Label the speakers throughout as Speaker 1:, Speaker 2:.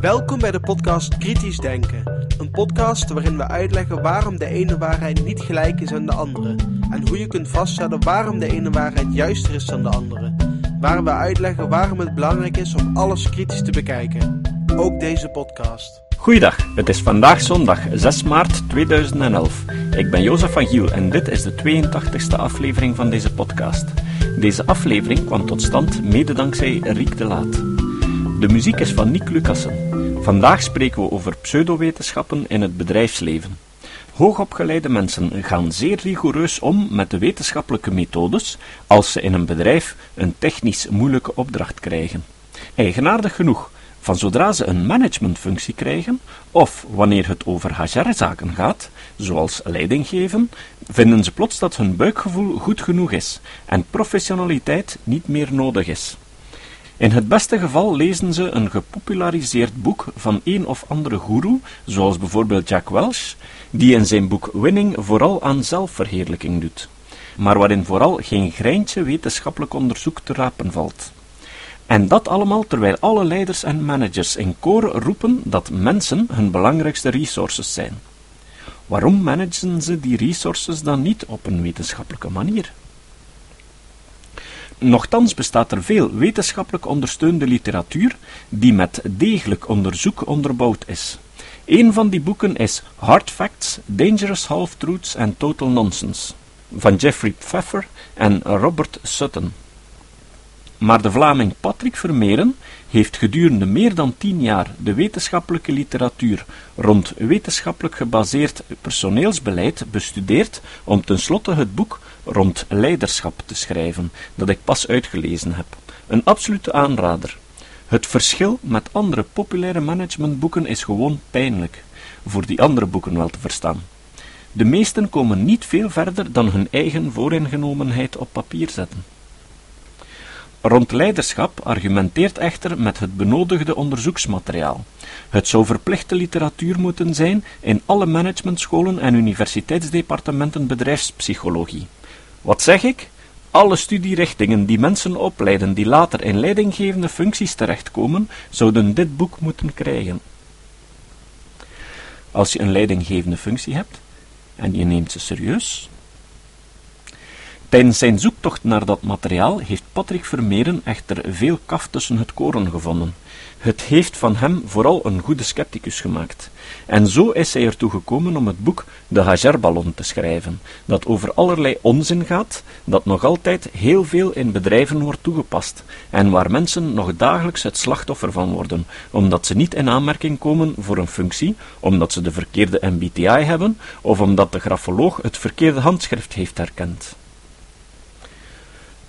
Speaker 1: Welkom bij de podcast Kritisch Denken. Een podcast waarin we uitleggen waarom de ene waarheid niet gelijk is aan de andere. En hoe je kunt vaststellen waarom de ene waarheid juister is dan de andere. Waar we uitleggen waarom het belangrijk is om alles kritisch te bekijken. Ook deze podcast.
Speaker 2: Goeiedag, het is vandaag zondag 6 maart 2011. Ik ben Jozef van Giel en dit is de 82e aflevering van deze podcast. Deze aflevering kwam tot stand mede dankzij Riek de Laat. De muziek is van Nick Lucassen. Vandaag spreken we over pseudowetenschappen in het bedrijfsleven. Hoogopgeleide mensen gaan zeer rigoureus om met de wetenschappelijke methodes als ze in een bedrijf een technisch moeilijke opdracht krijgen. Eigenaardig genoeg, van zodra ze een managementfunctie krijgen, of wanneer het over HR-zaken gaat, zoals leiding geven, vinden ze plots dat hun buikgevoel goed genoeg is en professionaliteit niet meer nodig is. In het beste geval lezen ze een gepopulariseerd boek van een of andere guru, zoals bijvoorbeeld Jack Welch, die in zijn boek Winning vooral aan zelfverheerlijking doet, maar waarin vooral geen greintje wetenschappelijk onderzoek te rapen valt. En dat allemaal terwijl alle leiders en managers in koor roepen dat mensen hun belangrijkste resources zijn. Waarom managen ze die resources dan niet op een wetenschappelijke manier? Nochtans bestaat er veel wetenschappelijk ondersteunde literatuur die met degelijk onderzoek onderbouwd is. Een van die boeken is Hard Facts, Dangerous Half-Truths and Total Nonsense van Jeffrey Pfeffer en Robert Sutton. Maar de Vlaming Patrick Vermeeren heeft gedurende meer dan tien jaar de wetenschappelijke literatuur rond wetenschappelijk gebaseerd personeelsbeleid bestudeerd om tenslotte het boek rond leiderschap te schrijven, dat ik pas uitgelezen heb. Een absolute aanrader. Het verschil met andere populaire managementboeken is gewoon pijnlijk, voor die andere boeken wel te verstaan. De meesten komen niet veel verder dan hun eigen vooringenomenheid op papier zetten. Rond leiderschap argumenteert echter met het benodigde onderzoeksmateriaal. Het zou verplichte literatuur moeten zijn in alle managementscholen en universiteitsdepartementen bedrijfspsychologie. Wat zeg ik? Alle studierichtingen die mensen opleiden die later in leidinggevende functies terechtkomen, zouden dit boek moeten krijgen. Als je een leidinggevende functie hebt en je neemt ze serieus, Tijdens zijn zoektocht naar dat materiaal heeft Patrick Vermeeren echter veel kaf tussen het koren gevonden. Het heeft van hem vooral een goede scepticus gemaakt. En zo is hij ertoe gekomen om het boek De Hagerballon te schrijven, dat over allerlei onzin gaat, dat nog altijd heel veel in bedrijven wordt toegepast, en waar mensen nog dagelijks het slachtoffer van worden, omdat ze niet in aanmerking komen voor een functie, omdat ze de verkeerde MBTI hebben, of omdat de grafoloog het verkeerde handschrift heeft herkend.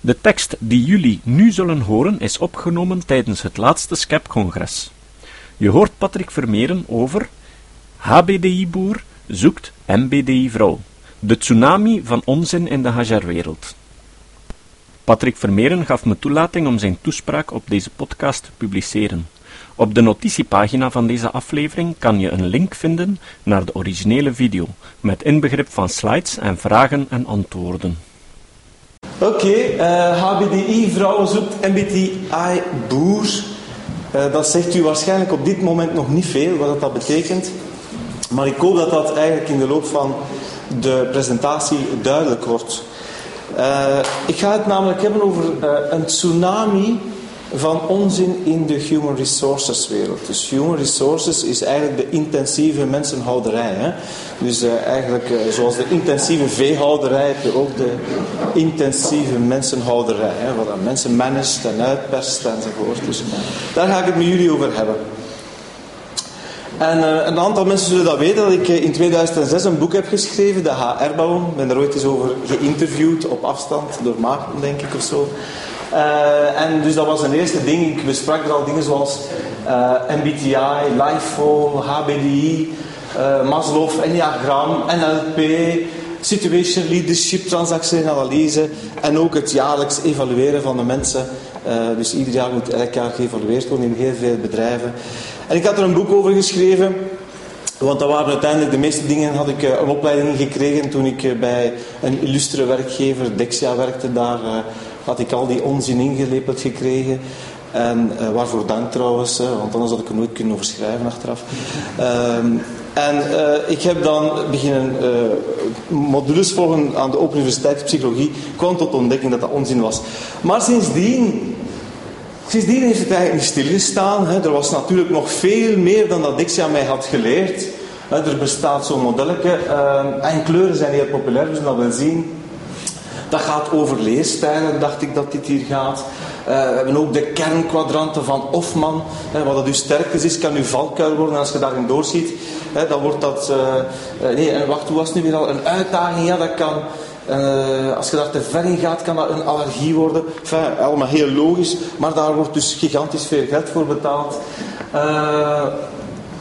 Speaker 2: De tekst die jullie nu zullen horen is opgenomen tijdens het laatste SCEP-congres. Je hoort Patrick Vermeeren over HBDI-boer zoekt MBDI-vrouw. De tsunami van onzin in de HR-wereld. Patrick Vermeeren gaf me toelating om zijn toespraak op deze podcast te publiceren. Op de notitiepagina van deze aflevering kan je een link vinden naar de originele video, met inbegrip van slides en vragen en antwoorden.
Speaker 3: Oké, HBDI, eh, vrouw zoekt MBTI, boer. Uh, dat zegt u waarschijnlijk op dit moment nog niet veel, wat dat betekent. Maar ik hoop dat dat eigenlijk in de loop van de presentatie duidelijk wordt. Uh, ik ga het namelijk hebben over een tsunami van onzin in de human resources wereld. Dus human resources is eigenlijk de intensieve mensenhouderij. Hè? Dus uh, eigenlijk uh, zoals de intensieve veehouderij heb je ook de intensieve mensenhouderij. Hè? Mensen managt en uitperst enzovoort. Dus daar ga ik het met jullie over hebben. En een aantal mensen zullen dat weten dat ik in 2006 een boek heb geschreven, de HR-ballon. Ik ben er ooit eens over geïnterviewd op afstand door Maarten, denk ik of zo. Uh, en dus dat was een eerste ding. Ik besprak er al dingen zoals uh, MBTI, LIFO, HBDI, uh, eh, Maslow, Enneagram, NLP, Situation Leadership, transactionele analyse en ook het jaarlijks evalueren van de mensen. dus ieder jaar moet elk jaar geëvalueerd worden in heel veel bedrijven. En ik had er een boek over geschreven. Want dat waren uiteindelijk de meeste dingen, had ik een opleiding gekregen toen ik bij een illustere werkgever, Dexia, werkte daar had ik al die onzin ingelepeld gekregen. En uh, waarvoor dank trouwens, want anders had ik er nooit kunnen overschrijven achteraf. Um, en uh, ik heb dan beginnen uh, modules volgen aan de Open Universiteit Psychologie. kwam tot ontdekking dat dat onzin was. Maar sindsdien, sindsdien heeft het eigenlijk niet stilgestaan. Hè. Er was natuurlijk nog veel meer dan dat Dixia mij had geleerd. Er bestaat zo'n modelletje. Uh, en kleuren zijn heel populair, dus dat wel zien. Dat gaat over leerstijlen, dacht ik dat dit hier gaat. Uh, we hebben ook de kernkwadranten van Hofman. Hè, wat dat uw sterkte is, kan uw valkuil worden. En als je daarin doorziet, hè, dan wordt dat... Nee, en wacht, hoe was het nu weer al? Een uitdaging, ja, dat kan... als je daar te ver in gaat, kan dat een allergie worden. Enfin, allemaal heel logisch. Maar daar wordt dus gigantisch veel geld voor betaald.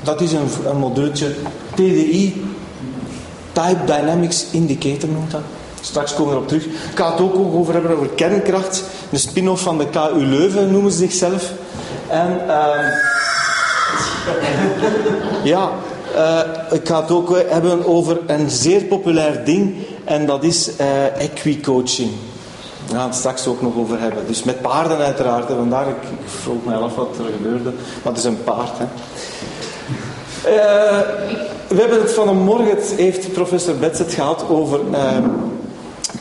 Speaker 3: dat is een, een. TDI, Type Dynamics Indicator noemt dat. Straks komen we erop terug. Ik ga het ook over hebben over kernkracht. De spin-off van de KU Leuven noemen ze zichzelf. En uh, ja, uh, ik ga het ook hebben over een zeer populair ding. En dat is uh, equicoaching. We gaan het straks ook nog over hebben. Dus met paarden uiteraard. Vandaar, ik, ik vroeg mij af wat er gebeurde. Het is een paard. Hè. We hebben het vanmorgen, het heeft professor Betset gehad over ehm,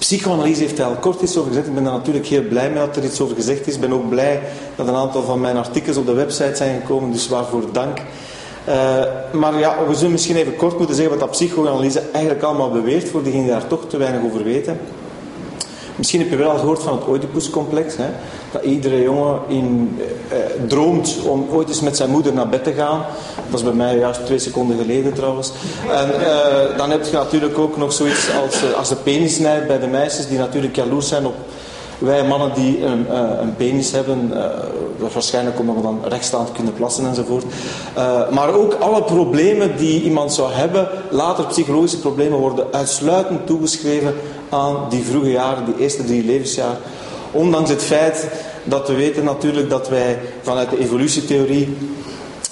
Speaker 3: Psychoanalyse heeft hij al kort iets over gezegd. Ik ben daar natuurlijk heel blij mee dat er iets over gezegd is. Ik ben ook blij dat een aantal van mijn artikels op de website zijn gekomen. Dus waarvoor dank. Uh, maar ja, we zullen misschien even kort moeten zeggen wat dat psychoanalyse eigenlijk allemaal beweert. Voor diegenen die daar toch te weinig over weten. Misschien heb je wel al gehoord van het Oedipuscomplex. Hè? Dat iedere jongen in, eh, eh, droomt om ooit eens met zijn moeder naar bed te gaan. Dat was bij mij juist twee seconden geleden trouwens. En eh, dan heb je natuurlijk ook nog zoiets als, uh, als de penisnijd bij de meisjes. Die natuurlijk jaloers zijn op wij mannen die een, uh, een penis hebben. Uh, waarschijnlijk omdat we dan rechtstaand kunnen plassen enzovoort. Maar ook alle problemen die iemand zou hebben. Later psychologische problemen worden uitsluitend toegeschreven aan die vroege jaren, die eerste drie levensjaar. Ondanks het feit dat we weten natuurlijk dat wij vanuit de evolutietheorie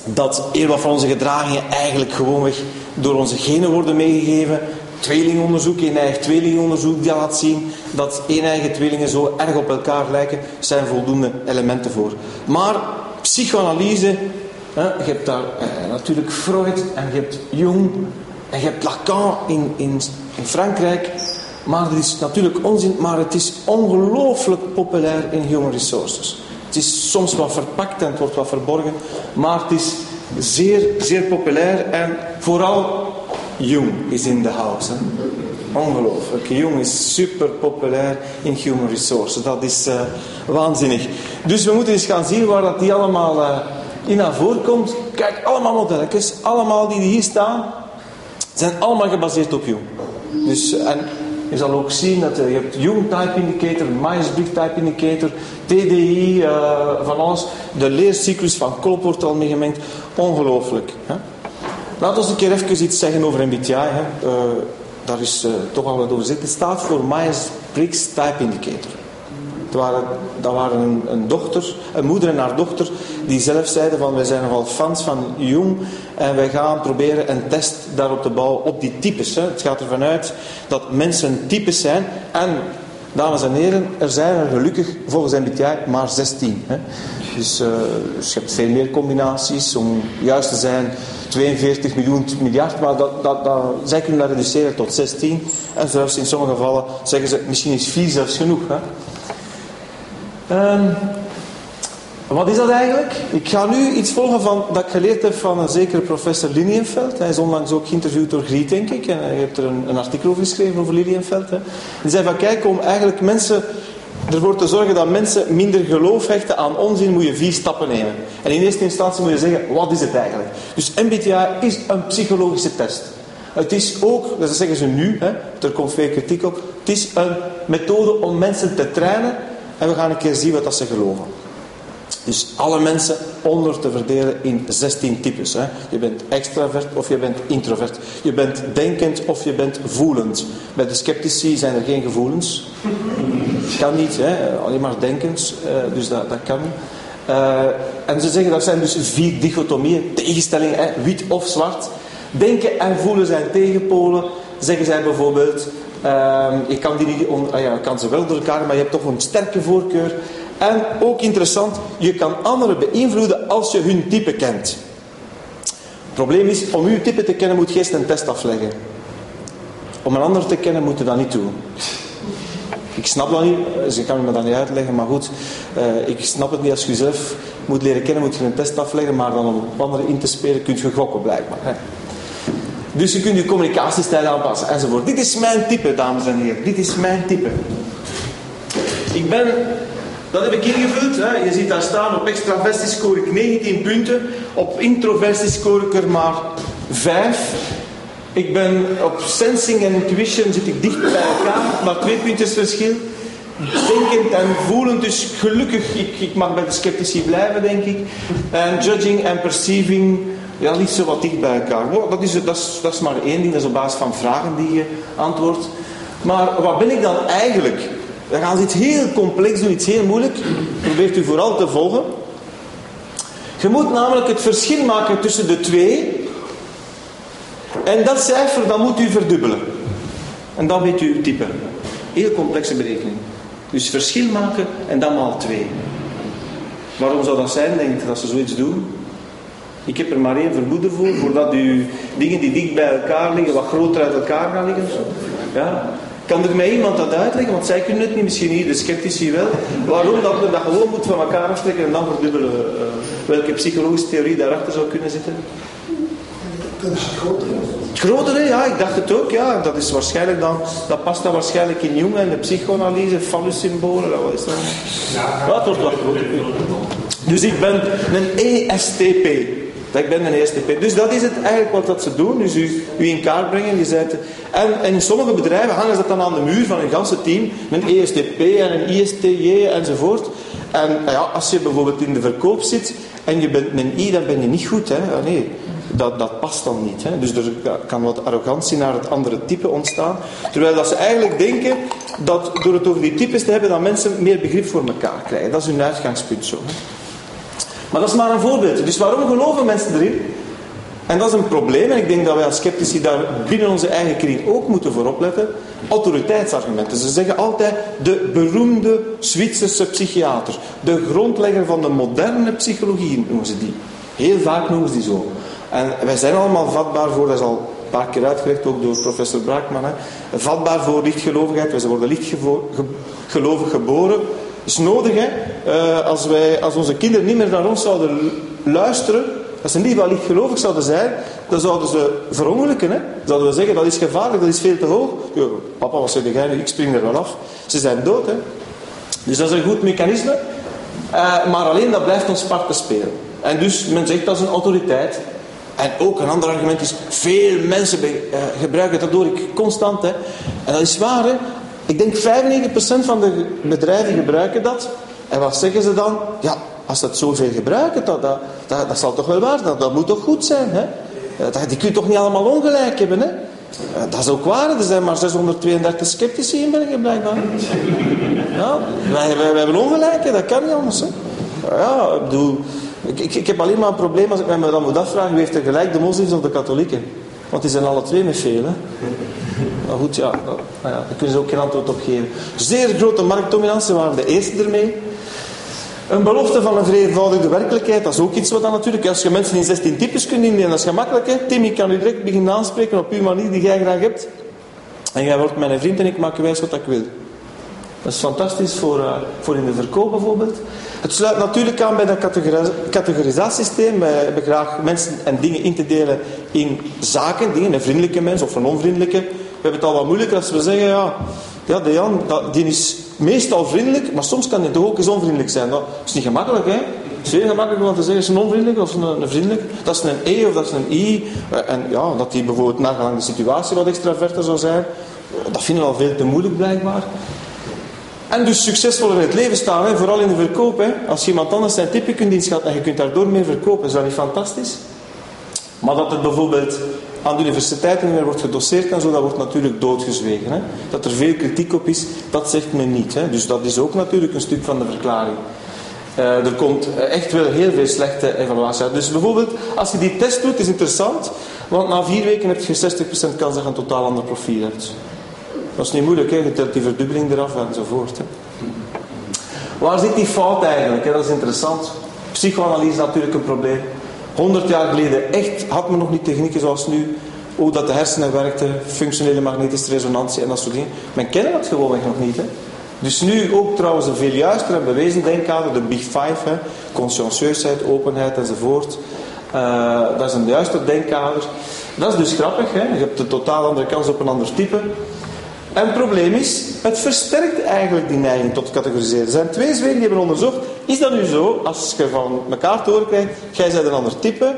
Speaker 3: dat heel wat van onze gedragingen eigenlijk gewoonweg door onze genen worden meegegeven. Tweelingonderzoek, een eigen tweelingonderzoek dat laat zien dat een-eigen tweelingen zo erg op elkaar lijken, zijn voldoende elementen voor. Maar psychoanalyse, hè, je hebt daar eh, natuurlijk Freud en je hebt Jung en je hebt Lacan in, in, in Frankrijk. Maar het is natuurlijk onzin, maar het is ongelooflijk populair in human resources. Het is soms wat verpakt en het wordt wat verborgen, maar het is zeer, zeer populair en vooral Jung is in de house. Ongelooflijk. Jung is super populair in human resources. Dat is uh, waanzinnig. Dus we moeten eens gaan zien waar dat die allemaal uh, in naar voren. Kijk, allemaal modelletjes, allemaal die hier staan, zijn allemaal gebaseerd op Jung. Dus, en je zal ook zien dat je hebt Jung Type Indicator, Myers-Briggs Type Indicator, TDI, uh, van alles. De leercyclus van Kolp wordt al mee gemengd. Ongelooflijk. Laten we een keer even iets zeggen over MBTI. Hè. Uh, daar is toch al wat over zitten. Het staat voor Myers-Briggs Type Indicator. Dat waren, waren een, dochter, een moeder en haar dochter, die zelf zeiden van wij zijn nogal fans van Jung en wij gaan proberen een test daarop te bouwen op die types. Hè. Het gaat ervan uit dat mensen types zijn en Dames en heren, er zijn er gelukkig volgens MBTI maar 16. Hè. Dus, uh, dus, je hebt veel meer combinaties. Om juist te zijn 42 miljoen miljard, maar dat, dat, dat, zij kunnen dat reduceren tot 16. En zelfs in sommige gevallen zeggen ze misschien is 4 zelfs genoeg. Hè. Um, wat is dat eigenlijk? Ik ga nu iets volgen van, dat ik geleerd heb van een zekere professor Linienveld. Hij is onlangs ook geïnterviewd door Griet, denk ik. En hij heeft er een, een artikel over geschreven over Linienveld. Hè. Die zei van, kijk, om eigenlijk mensen ervoor te zorgen dat mensen minder geloof hechten aan onzin, moet je vier stappen nemen. En in eerste instantie moet je zeggen, wat is het eigenlijk? Dus MBTI is een psychologische test. Het is ook, dat zeggen ze nu, hè, er komt veel kritiek op, het is een methode om mensen te trainen en we gaan een keer zien wat dat ze geloven. Dus alle mensen onder te verdelen in 16 types. Hè. Je bent extravert of je bent introvert. Je bent denkend of je bent voelend. Bij de sceptici zijn er geen gevoelens. Kan niet, hè. alleen maar denkend. Uh, dus dat, dat kan. Uh, en ze zeggen dat zijn dus vier dichotomieën, tegenstellingen, hè, wit of zwart. Denken en voelen zijn tegenpolen. Zeggen zij bijvoorbeeld, uh, je kan, die niet ah ja, kan ze wel door elkaar, maar je hebt toch een sterke voorkeur En ook interessant, je kan anderen beïnvloeden als je hun type kent. Het probleem is, om uw type te kennen moet je eerst een test afleggen. Om een ander te kennen moet je dat niet doen. Ik snap dat niet, ze kan me dat niet uitleggen, maar goed. Uh, ik snap het niet als je jezelf moet leren kennen, moet je een test afleggen, maar dan om op anderen in te spelen kun je gokken blijkbaar. Dus je kunt je communicatiestijl aanpassen enzovoort. Dit is mijn type, dames en heren. Dit is mijn type. Ik ben, dat heb ik ingevuld. Hè. Je ziet daar staan, op extraversie score ik 19 punten. Op introversie score ik er maar 5. Ik ben op sensing en intuition zit ik dicht bij elkaar, maar twee puntjes verschil. Denkend en voelend, dus gelukkig, ik, ik mag bij de sceptici blijven, denk ik. En judging en perceiving, ja, niet zo wat dicht bij elkaar. dat, is, dat, is, dat is maar één ding, dat is op basis van vragen die je antwoordt. Maar wat ben ik dan eigenlijk? We gaan iets heel complex doen, iets heel moeilijk. Probeert u vooral te volgen. Je moet namelijk het verschil maken tussen de twee en dat cijfer, dat moet u verdubbelen. En dan weet u type. Heel complexe berekening. Dus verschil maken en dan maal 2. Waarom zou dat zijn, denk ik, dat ze zoiets doen? Ik heb er maar één vermoeden voor, voordat u dingen die dicht bij elkaar liggen, wat groter uit elkaar gaan liggen. Ja. Kan er mij iemand dat uitleggen? Want zij kunnen het niet, misschien hier, de sceptici wel. Waarom dat men dat gewoon moet van elkaar aftrekken en dan verdubbelen? Uh, welke psychologische theorie daarachter zou kunnen zitten? Het grotere, ja, ik dacht het ook, ja. Dat is waarschijnlijk dan, dat past dan waarschijnlijk in Jung en de psychoanalyse, fallussymbolen, wat is dat? Ja, het wordt wat groter. Dus ik ben een ESTP. Ik ben een ESTP. Dus dat is het eigenlijk wat dat ze doen. Dus u, u in kaart brengen. Je zet, en, en in sommige bedrijven hangen ze dat dan aan de muur van een ganse team. Een ESTP en een ISTJ enzovoort. En ja, als je bijvoorbeeld in de verkoop zit en je bent een I, dan ben je niet goed. Hè? Ah, nee dat, dat past dan niet. Hè? Dus er kan wat arrogantie naar het andere type ontstaan. Terwijl dat ze eigenlijk denken dat door het over die types te hebben, dat mensen meer begrip voor elkaar krijgen. Dat is hun uitgangspunt zo. Maar dat is maar een voorbeeld. Dus waarom geloven mensen erin? En dat is een probleem, en ik denk dat wij als sceptici daar binnen onze eigen kring ook moeten voor opletten. Autoriteitsargumenten. Ze zeggen altijd de beroemde Zwitserse psychiater. De grondlegger van de moderne psychologie noemen ze die. Heel vaak noemen ze die zo. En wij zijn allemaal vatbaar voor, dat is al een paar keer uitgelegd, ook door professor Braakman, hè, vatbaar voor lichtgelovigheid. Wij worden lichtgelovig geboren. Is nodig, hè. Uh, als, wij, als onze kinderen niet meer naar ons zouden luisteren, als ze niet wel lichtgelovig zouden zijn, dan zouden ze verongelukken. Hè? Zouden we zeggen, dat is gevaarlijk, dat is veel te hoog. papa, wat zeg jij? Ik spring er wel af. Ze zijn dood. Hè? Dus dat is een goed mechanisme. Uh, maar alleen dat blijft ons parten spelen. En dus men zegt dat is een autoriteit. En ook een ander argument is, veel mensen uh, gebruiken dat door ik constant. Hè. En dat is waar. Hè. Ik denk 95% van de bedrijven gebruiken dat. En wat zeggen ze dan? Ja, als dat zoveel gebruiken, dat, dat, dat, zal toch wel waar zijn. Dat, moet toch goed zijn. Hè? Eh, dat, die kun je toch niet allemaal ongelijk hebben. Hè? Eh, dat is ook waar. Er zijn maar 632 sceptici in België blijkbaar. Ja, wij, hebben ongelijk. Dat kan niet anders. Hè? Ja, ik bedoel... Ik, ik, heb alleen maar een probleem als ik me dan moet afvragen, wie heeft er gelijk, de moslims of de katholieken? Want die zijn alle twee met veel. Maar goed, ja, nou ja, daar kunnen ze ook geen antwoord op geven. Zeer grote marktdominantie waren de eerste ermee. Een belofte van een vereenvoudigde werkelijkheid, dat is ook iets wat dan natuurlijk... Als je mensen in 16 types kunt indelen, dat is gemakkelijk. Hè? Tim, kan u direct beginnen aanspreken op uw manier die jij graag hebt. En jij wordt mijn vriend en ik maak wijs wat ik wil. Dat is fantastisch voor, uh, voor in de verkoop bijvoorbeeld. Het sluit natuurlijk aan bij dat categorisatiesysteem. Wij hebben graag mensen en dingen in te delen in zaken. Dingen, een vriendelijke mens of een onvriendelijke. We hebben het al wat moeilijker als we zeggen, ja, ja de Jan, die is meestal vriendelijk, maar soms kan hij toch ook eens onvriendelijk zijn. Dat is niet gemakkelijk, hè. Het is heel gemakkelijk om te zeggen, is een onvriendelijk of een, een vriendelijk. Dat is een E of dat is een I. En ja, dat die bijvoorbeeld nagelang de situatie wat extraverter zou zijn. Dat vinden we al veel te moeilijk blijkbaar. En dus succesvol in het leven staan, hè, vooral in de verkoop. Hè. Als iemand anders zijn kunt inschatten en je kunt daardoor meer verkopen, is dat niet fantastisch? Maar dat het bijvoorbeeld aan de universiteiten niet meer wordt gedoseerd en zo, dat wordt natuurlijk doodgezwegen. Hè. Dat er veel kritiek op is, dat zegt men niet. Hè. Dus dat is ook natuurlijk een stuk van de verklaring. Uh, er komt echt wel heel veel slechte evaluatie uit. Dus bijvoorbeeld, als je die test doet, is interessant, want na vier weken heb je 60% kans dat je een totaal ander profiel hebt. Dat is niet moeilijk, hè? je telt die verdubbeling eraf enzovoort. Hè? Waar zit die fout eigenlijk? Dat is interessant. Psychoanalyse is natuurlijk een probleem. 100 jaar geleden echt had men nog niet technieken zoals nu. Hoe dat de hersenen werkten, functionele magnetische resonantie en dat soort dingen. Men kende dat gewoonweg nog niet. Hè? Dus nu ook trouwens een veel juister en bewezen denkkader, de Big Five, hè? openheid enzovoort. Uh, dat is een juister denkkader. Dat is dus grappig, hè? je hebt een totaal andere kans op een ander type. En het probleem is, het versterkt eigenlijk die neiging tot categoriseren. Er zijn twee zweden die hebben onderzocht. Is dat nu zo, als je van elkaar te horen krijgt, jij bent een ander type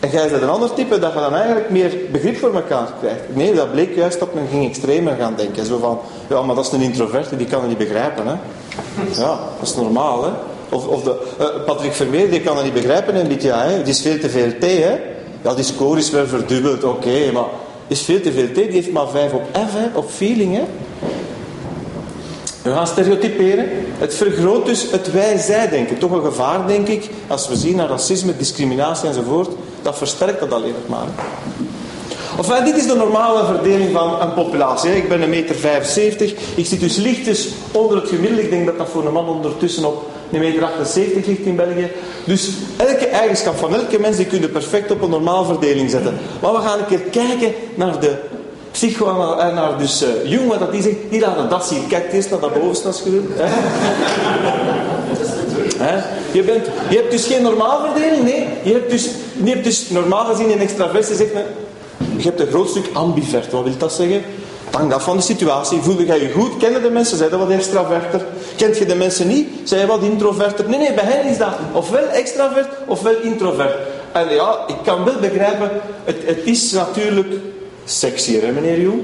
Speaker 3: en jij bent een ander type, dat je dan eigenlijk meer begrip voor elkaar krijgt? Nee, dat bleek juist dat men ging extremer gaan denken. Zo van, ja, maar dat is een introverte, die kan het niet begrijpen. Hè? Ja, dat is normaal. Hè? Of, of de, uh, Patrick Vermeer, die kan het niet begrijpen in jaar. Hè? Die is veel te veel T. Hè? Ja, die score is wel verdubbeld, oké, maar is veel te veel T. Die heeft maar 5 op F, hè? op feeling. Hè? We gaan stereotyperen. Het vergroot dus het wij-zij-denken. Toch een gevaar, denk ik, als we zien naar racisme, discriminatie enzovoort. Dat versterkt dat alleen maar. Enfin, dit is de normale verdeling van een populatie. Ik ben een meter 75. Ik zit dus lichtjes onder het gemiddelde. Ik denk dat dat voor een man ondertussen op een meter 78 ligt in België. Dus elke eigenschap van elke mens die kun je perfect op een normale verdeling zetten. Maar we gaan een keer kijken naar de psychoanalyse, eh, naar dus uh, Jung, wat dat die zegt. Hier laat dat zien. Kijk eerst naar dat bovenste. Je, bent, je hebt dus geen normaalverdeling, nee. Je hebt dus, je hebt dus normaal gezien in extraversie zegt men, je hebt een groot stuk ambivert. Wat wil dat zeggen? Het hangt af van de situatie. Voelde jij je goed? Kennen de mensen? Zijn dat wat extraverter? Kent je de mensen niet? Zijn je wat introverter? Nee, nee, bij hen is dat ofwel extravert ofwel introvert. En ja, ik kan wel begrijpen, het, het is natuurlijk sexier, hè meneer Jong?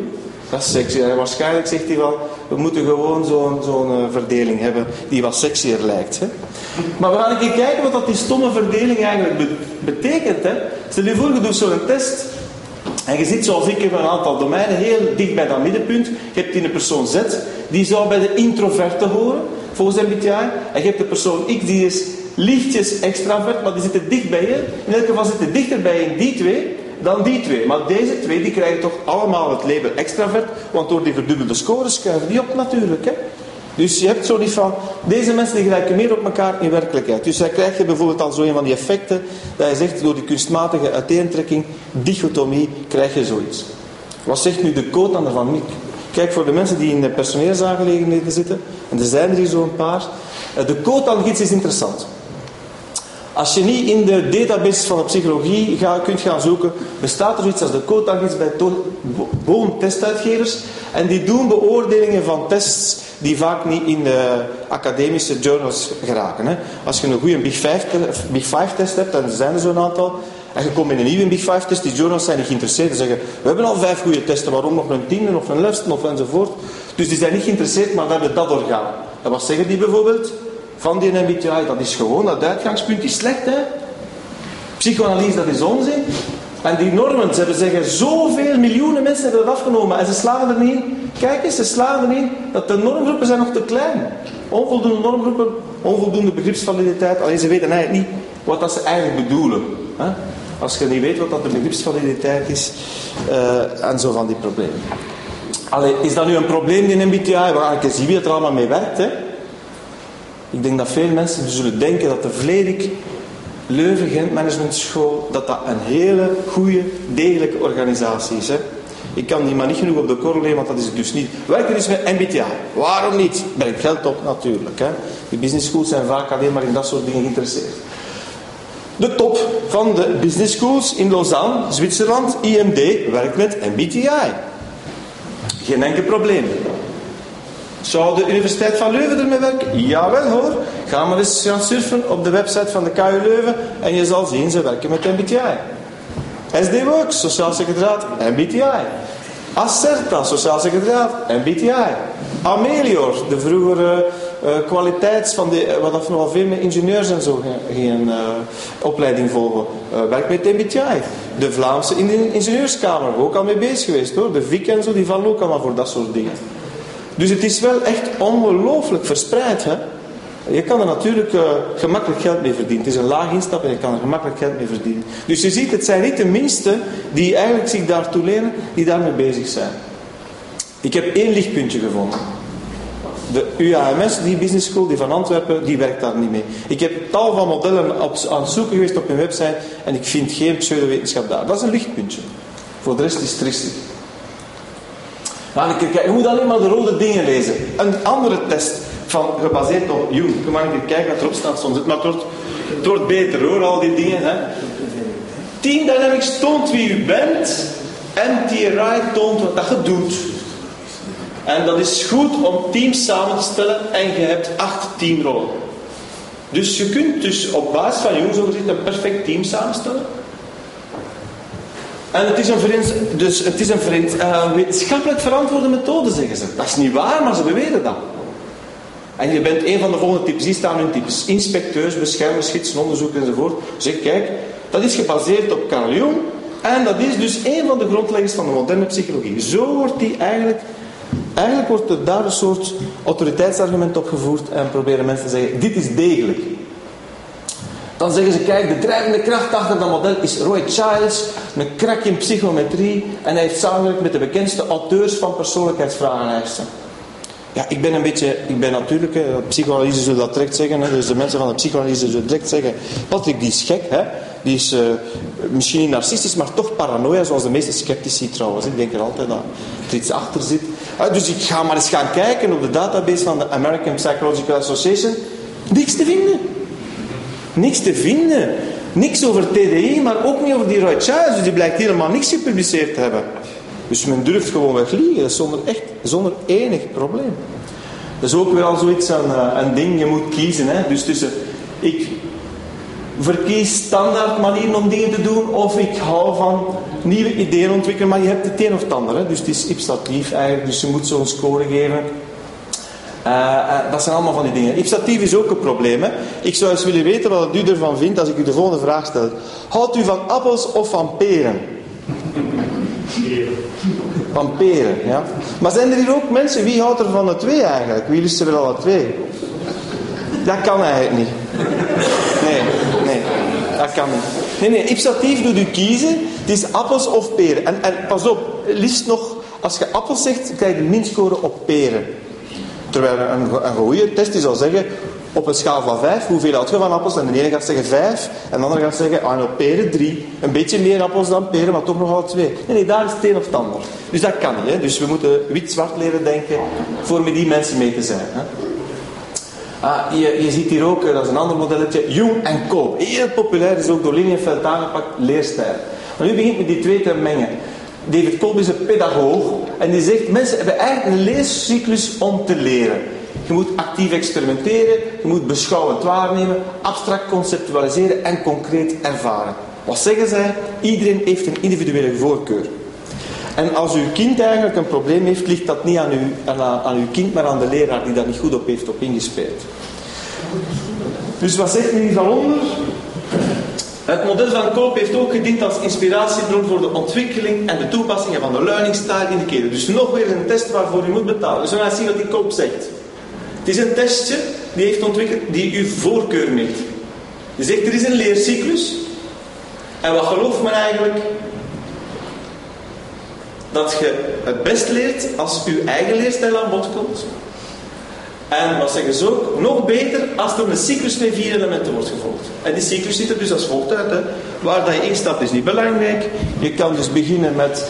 Speaker 3: Dat is sexy. En waarschijnlijk zegt hij wel, we moeten gewoon zo'n zo'n uh, verdeling hebben die wat sexier lijkt. Hè? Maar we gaan keer kijken wat dat die stomme verdeling eigenlijk be betekent. Hè? Stel je voor, je doet zo'n test en je zit zoals ik in een aantal domeinen heel dicht bij dat middenpunt. Je hebt die een persoon Z, die zou bij de introverte horen, volgens MBTI. En je hebt de persoon X, die is lichtjes extravert, maar die zitten dicht bij je. In elk geval zitten dichter bij je die twee dan die twee. Maar deze twee die krijgen toch allemaal het label extravert, want door die verdubbelde scores schuiven die op natuurlijk. Hè? Dus je hebt zo niet van, deze mensen die gelijken meer op elkaar in werkelijkheid. Dus dan krijg je bijvoorbeeld al zo een van die effecten, dat je zegt door die kunstmatige uiteentrekking, dichotomie, krijg je zoiets. Wat zegt nu de code dan ervan? Kijk, voor de mensen die in de personeelsaangelegenheden zitten, en er zijn er hier zo'n paar, eh, de code dan iets is interessant. Als je niet in de database van de psychologie kunt gaan zoeken, bestaat er iets als de code bij Boom testuitgevers. En die doen beoordelingen van tests die vaak niet in de academische journals geraken. Hè. Als je een goede Big Five, Big Five test hebt, en er zijn er zo'n aantal, en je komt in een nieuwe Big Five test, die journals zijn niet geïnteresseerd. Ze zeggen, we hebben al vijf goede testen, waarom nog een tiende of een lesten of enzovoort. Dus die zijn niet geïnteresseerd, maar we hebben dat orgaan. En wat zeggen die bijvoorbeeld? Van die MBTI, dat is gewoon, dat uitgangspunt is slecht. Hè? Psychoanalyse, dat is onzin. En die normen, ze hebben zeggen, zoveel miljoenen mensen hebben dat afgenomen en ze slagen er niet in. Kijk eens, ze slagen er niet in dat de normgroepen zijn nog te klein. Onvoldoende normgroepen, onvoldoende begripsvaliditeit. Alleen ze weten eigenlijk niet wat dat ze eigenlijk bedoelen. Hè? Als je niet weet wat dat de begripsvaliditeit is uh, en zo van die problemen. Allee, is dat nu een probleem in MBTI? We gaan eens zien wie het er allemaal mee werkt. Hè? Ik denk dat veel mensen zullen denken dat de Vlerik Leuven Gent Management School dat dat een hele goede, degelijke organisatie is. Hè? Ik kan die maar niet genoeg op de korrel nemen, want dat is het dus niet. Werken dus met MBTI. Waarom niet? Brengt geld op natuurlijk. Hè? Die business schools zijn vaak alleen maar in dat soort dingen geïnteresseerd. De top van de business schools in Lausanne, Zwitserland, IMD, werkt met MBTI. Geen enkel probleem. Zou de Universiteit van Leuven ermee werken? Jawel hoor. Ga maar eens gaan surfen op de website van de KU Leuven en je zal zien, ze werken met MBTI. SD Works, Sociaal Secretariaat, MBTI. Acerta, Sociaal Secretariaat, MBTI. Amelior, de vroegere uh, kwaliteits van de, wat dat nogal veel met ingenieurs en zo geen uh, opleiding volgen, werkt met MBTI. De Vlaamse Ingenieurskamer, ook al mee bezig geweest hoor. De VIC en zo, die vallen ook allemaal voor dat soort dingen. Dus het is wel echt ongelooflijk verspreid. Hè? Je kan er natuurlijk uh, gemakkelijk geld mee verdienen. Het is een laag instap en je kan er gemakkelijk geld mee verdienen. Dus je ziet, het zijn niet de minste die eigenlijk zich daartoe lenen, die daarmee bezig zijn. Ik heb één lichtpuntje gevonden. De UAMS, die business school, die van Antwerpen, die werkt daar niet mee. Ik heb tal van modellen aan het zoeken geweest op hun website en ik vind geen pseudowetenschap daar. Dat is een lichtpuntje. Voor de rest is het Maar je moet alleen maar de rode dingen lezen. Een andere test van, gebaseerd op Jung. Je mag even kijken wat erop staat soms. Maar het wordt, het beter hoor, al die dingen. Hè. Team Dynamics toont wie u bent. MTRI toont wat dat je doet. En dat is goed om teams samen te stellen en je hebt acht teamrollen. Dus je kunt dus op basis van Jung zo gezegd een perfect team samenstellen. En het is een, vriend, dus het is een vriend, uh, wetenschappelijk verantwoorde methode, zeggen ze. Dat is niet waar, maar ze beweren dat. En je bent een van de volgende types. Die staan hun types. Inspecteurs, beschermers, gidsen, onderzoek enzovoort. Zeg, kijk, dat is gebaseerd op Carl Jung. En dat is dus een van de grondleggers van de moderne psychologie. Zo wordt die eigenlijk... Eigenlijk wordt er daar een soort autoriteitsargument op gevoerd en proberen mensen te zeggen, dit is degelijk. Dan zeggen ze, kijk, de drijvende kracht achter dat model is Roy Childs, een krak in psychometrie en hij heeft samengewerkt met de bekendste auteurs van persoonlijkheidsvragenlijsten. Ja, ik ben een beetje, ik ben natuurlijk, hè, psychoanalyse zullen dat direct zeggen, hè, dus de mensen van de psychoanalyse zullen direct zeggen, Patrick die is gek, hè, die is uh, misschien niet narcistisch, maar toch paranoia, zoals de meeste sceptici trouwens. Ik denk er altijd dat er iets achter zit. Uh, dus ik ga maar eens gaan kijken op de database van de American Psychological Association. Niks te vinden. Niks te vinden. Niks over TDI, maar ook niet over die Roy Childs. Dus die blijkt helemaal niks gepubliceerd te hebben. Dus men durft gewoon weg liegen, zonder, echt, zonder enig probleem. Dat is ook weer al zoiets aan een eh, ding, je moet kiezen. Hè? Dus tussen, ik verkies standaard manieren om dingen te doen, of ik hou van nieuwe ideeën ontwikkelen, maar je hebt het een of het ander. Hè? Dus het is ipstatief eigenlijk, dus je moet zo'n score geven. Uh, uh, dat zijn allemaal van die dingen. Ipstatief is ook een probleem. Hè? Ik zou eens willen weten wat u ervan vindt als ik u de volgende vraag stel. Houdt u van appels of van peren? Van peren, ja. Maar zijn er hier ook mensen, wie houdt er van de twee eigenlijk? Wie lust er wel alle twee? Dat kan eigenlijk niet. Nee, nee, dat kan niet. Nee, nee, ipsatief doet u kiezen. Het is appels of peren. En, en pas op, liefst nog, als je appels zegt, krijg je de minscore op peren. Terwijl een, een goede test is zal zeggen, op een schaal van 5, hoeveel had je van appels? En de ene gaat zeggen 5, en de andere gaat zeggen, ah nou, peren 3. Een beetje meer appels dan peren, maar toch nogal 2. Nee, nee, daar is het een of het ander. Dus dat kan niet. Hè? Dus we moeten wit-zwart leren denken voor met die mensen mee te zijn. Hè? Ah, je, je, ziet hier ook, eh, dat is een ander modelletje, Jung en Koop. Heel populair, is ook door Linienveld aangepakt, leerstijl. Maar nu begint met die twee te mengen. David Kolb is een pedagoog en die zegt, mensen hebben eigenlijk een leescyclus om te leren. Je moet actief experimenteren, je moet beschouwend waarnemen, abstract conceptualiseren en concreet ervaren. Wat zeggen zij? Iedereen heeft een individuele voorkeur. En als uw kind eigenlijk een probleem heeft, ligt dat niet aan, u, aan, uw kind, maar aan de leraar die daar niet goed op heeft op ingespeeld. Dus wat zegt men hier van? Het model van Koop heeft ook gediend als inspiratiebron voor de ontwikkeling en de toepassingen van de learning style indicators. Dus nog weer een test waarvoor u moet betalen. Dus we gaan zien wat die Koop zegt. Het is een testje die heeft ontwikkeld die uw voorkeur meet. Je zegt er is een leercyclus. En wat gelooft men eigenlijk? Dat je het best leert als je eigen leerstijl aan bod komt. En wat zeggen ze ook? Nog beter als er een cyclus met vier elementen wordt gevolgd. En die cyclus ziet er dus als volgt uit. Hè. Waar dat je instapt is niet belangrijk. Je kan dus beginnen met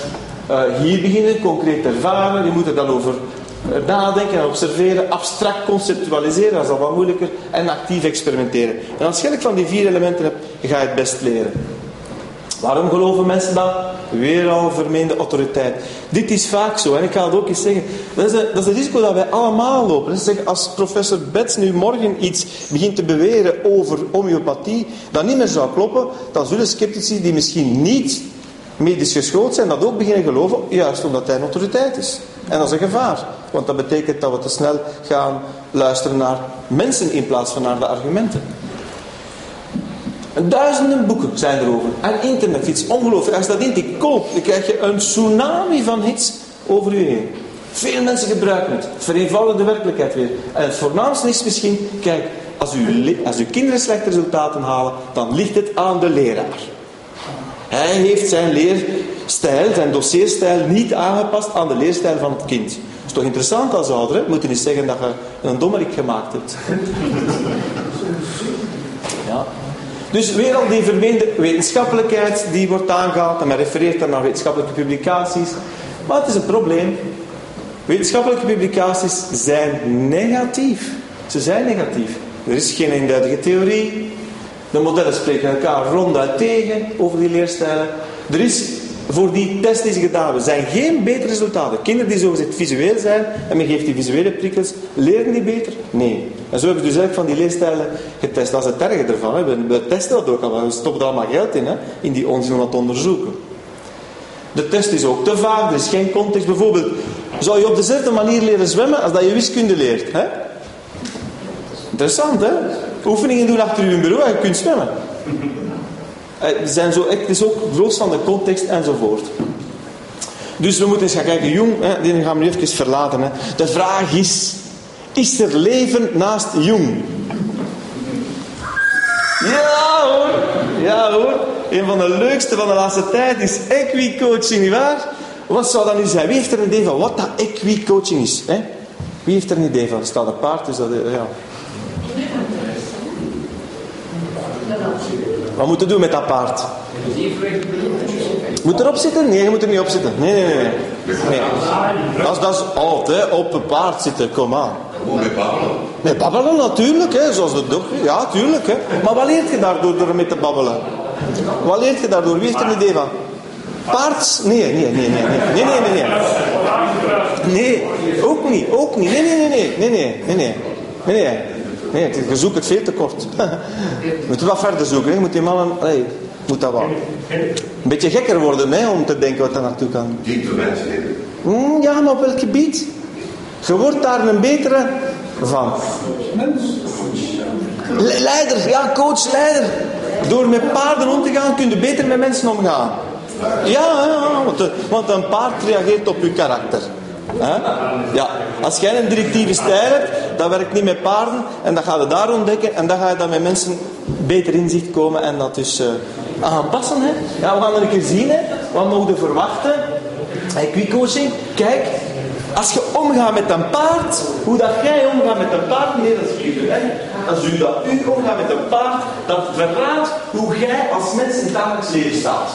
Speaker 3: uh, hier beginnen, concreet ervaren. Je moet er dan over nadenken en observeren, abstract conceptualiseren, dat is al wat moeilijker, en actief experimenteren. En als je van die vier elementen hebt, ga je het best leren. Waarom geloven mensen dat? Weer al vermeende autoriteit. Dit is vaak zo, en ik ga het ook eens zeggen. Dat is, een, dat is het risico dat wij allemaal lopen. Dus zeg, als professor Betts nu morgen iets begint te beweren over homeopathie, dat niet meer zou kloppen, dan zullen sceptici die misschien niet medisch geschoold zijn, dat ook beginnen geloven, juist omdat hij een autoriteit is. En dat is een gevaar. Want dat betekent dat we te snel gaan luisteren naar mensen in plaats van naar de argumenten. Duizenden boeken zijn erover. En internet, iets ongelooflijk. Als je dat in koopt, dan krijg je een tsunami van hits over u heen. Veel mensen gebruiken het. Vereenvoudigen de werkelijkheid weer. En het voornaamste is misschien, kijk, als, u, als uw kinderen slechte resultaten halen, dan ligt het aan de leraar. Hij heeft zijn leerstijl, zijn dossierstijl, niet aangepast aan de leerstijl van het kind. is toch interessant als ouder, hè? Je moet je niet zeggen dat je een dommerik gemaakt hebt. ja. Dus weer al die vermeende wetenschappelijkheid die wordt aangehaald en men refereert dan naar wetenschappelijke publicaties. Maar het is een probleem. Wetenschappelijke publicaties zijn negatief. Ze zijn negatief. Er is geen eenduidige theorie. De modellen spreken elkaar ronduit tegen over die leerstijlen. Er is voor die test die ze gedaan hebben, zijn geen betere resultaten. Kinderen die zogezegd visueel zijn en men geeft die visuele prikkels, leren die beter? Nee. En zo hebben ze dus eigenlijk van die leerstijlen getest. Dat is het erge ervan. We, testen dat ook al, we stoppen er allemaal geld in, hè, in die onzin om dat onderzoeken. De test is ook te vaag, er is geen context. Bijvoorbeeld, zou je op dezelfde manier leren zwemmen als dat je wiskunde leert? Hè? Interessant, hè? Oefeningen doen achter je bureau en je kunt zwemmen. Eh, zijn zo, het is ook los van de context enzovoort. Dus we moeten eens gaan kijken. Jong, hè, die gaan we nu even verlaten. Hè. De vraag is, is er leven naast Jong? Ja hoor, ja hoor. Een van de leukste van de laatste tijd is equicoaching, nietwaar? Wat zou dat nu zijn? Wie heeft er een idee van wat dat equicoaching is? Hè? Wie heeft er een idee van? Er staat een paard, dus dat... Ja. Wat moet je doen met dat paard? Moet erop zitten? Nee, je moet er niet op zitten. Nee, nee, nee. nee. Dat, is, dat is altijd op een paard zitten, kom aan.
Speaker 4: Moet met babbelen.
Speaker 3: Met babbelen natuurlijk, hè, zoals de dokter. Ja, tuurlijk. Hè. Maar wat leert je daardoor door met te babbelen? Wat leert je daardoor? Wie heeft er een idee van? Paards? Nee, nee, nee, nee, nee, nee, nee, nee. Nee, ook niet, ook niet. Nee, nee, nee, nee, nee, nee, nee, nee. Nee, nee. Je zoekt het veel te kort. je moet wat verder zoeken. Hè. Je moet die mannen... Moet dat wel. Een beetje gekker worden hè, om te denken wat daar naartoe kan.
Speaker 4: Diep mensen
Speaker 3: mm, Ja, maar op welk gebied? Je wordt daar een betere van. Leider, ja, coach, leider. Door met paarden om te gaan, kun je beter met mensen omgaan. Ja, ja want, want een paard reageert op je karakter. Ja, als jij een directieve stijl hebt, dat werkt niet met paarden. En dat ga je daar ontdekken. En dan ga je dan met mensen beter inzicht komen en dat dus uh, aanpassen. Hè. Ja, we gaan er een keer zien. Hè. Wat mogen we verwachten? Hey, coaching. Kijk, als je omgaat met een paard, hoe dat jij omgaat met een paard, nee, dat is. Hè? Als u dat u omgaat met een paard, dat verraadt hoe jij als mens in het dagelijks leven staat.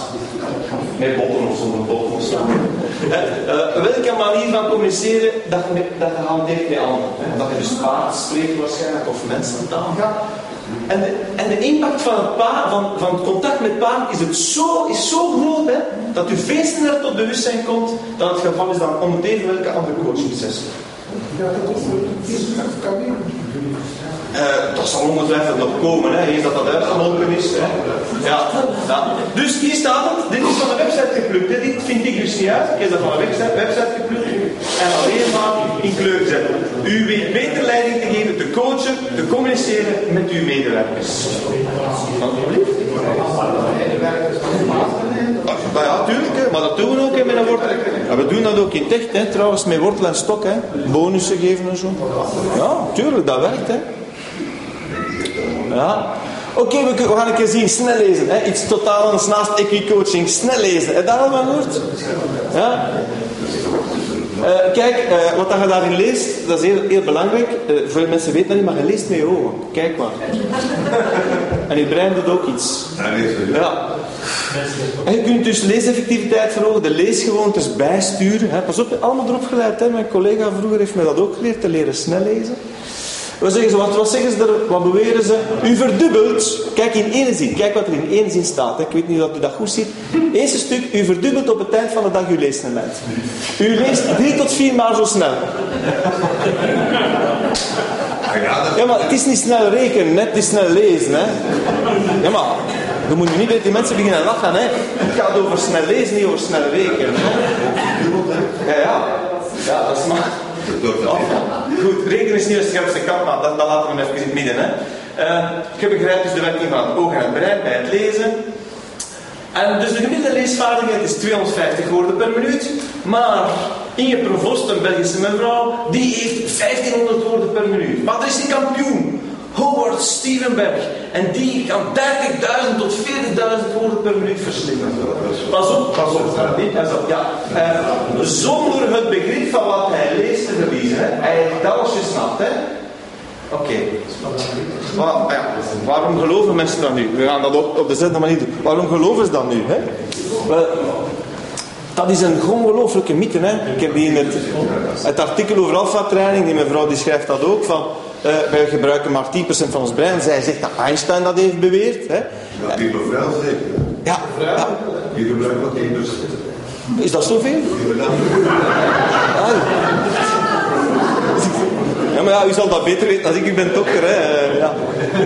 Speaker 3: Met botten of zonder botten Uh, welke manier van communiceren dat je, dat je hanteert met anderen. Dat je dus paard spreekt waarschijnlijk of mensen gaat. En de, en de impact van het, paard, van, van het contact met paard is, het zo, is zo groot hè, dat u veel sneller tot bewustzijn komt dan het geval is dan om het even welke andere coachingsessie. Ja, dat is een uh, dat zal ongetwijfeld nog komen, hè, eens dat dat uitgelopen is. Hè. Ja. Dus hier staat het, dit is van de website geplukt. Dit vind ik dus niet uit. Ik heb dat van de website, website geplukt en alleen maar in kleur zetten. U weet beter leiding te geven, te coachen, te communiceren met uw medewerkers. Alsjeblieft. Ah, ja, tuurlijk, maar dat doen we ook met een wortel. Ja, we doen dat ook in Techt, hè, trouwens, met wortel en stok. Hè. Bonussen geven en zo. Ja, tuurlijk, dat werkt. Hè. Ja. Oké, we, we, gaan een keer zien. Snel lezen. Hè. Iets totaal anders naast equi-coaching. Snel lezen. Heb je dat al gehoord? Ja? Uh, kijk, uh, wat je daarin leest, dat is heel, heel belangrijk. Uh, veel mensen weten dat niet, maar je leest met je ogen. Kijk maar. en je brein doet ook iets. Ja. En je kunt dus leeseffectiviteit verhogen, de leesgewoontes bijsturen. Hè. Pas op, allemaal erop geleid. Hè. Mijn collega vroeger heeft mij dat ook geleerd, te leren snel lezen. Wat zeggen ze? Wat, er? Wat beweren ze? U verdubbelt. Kijk in één zin. Kijk wat er in één zin staat. Ik weet niet of u dat goed ziet. Eerste stuk. U verdubbelt op het eind van de dag uw leesnelheid. U leest drie tot vier maal zo snel. Ja, maar het is niet snel rekenen, net het is snel lezen. Hè. Ja, maar dan moet je niet bij die mensen beginnen lachen. Hè. Het gaat over snel lezen, niet over snel rekenen. Ja, ja. Ja, dat is maar... Goed, rekenen is niet de scherpste kant, maar dat, dat laten we even in het midden. Hè. Uh, je begrijpt dus de werking van het oog en het brein bij het lezen. En dus de gemiddelde leesvaardigheid is 250 woorden per minuut. Maar Inge Provost, een Belgische mevrouw, die heeft 1500 woorden per minuut. Maar dat is die kampioen. Howard Stevenberg. En die kan 30.000 tot 40.000 woorden per minuut verslinden. Pas op, pas op. Ja. Uh, zonder het begrip van wat hij leest te verliezen. Hij heeft alles gesnapt. Hè. Oké. Okay. ja. Waarom geloven mensen dan nu? We gaan dat op, op dezelfde manier doen. Waarom geloven ze dan nu? Hè? Dat is een ongelooflijke mythe. Hè? Ik heb het, het artikel over alfa-training, die mevrouw die schrijft dat ook, van uh, wij gebruiken maar 10% van ons brein. Zij zegt dat Einstein dat heeft beweerd. Hè?
Speaker 4: Ja, die mevrouw zegt.
Speaker 3: Ja. ja.
Speaker 4: Die gebruikt maar 10%.
Speaker 3: Is dat zoveel? Ah. Ja, maar ja, u zal dat beter weten als ik. U bent dokter, hè. Eh, ja.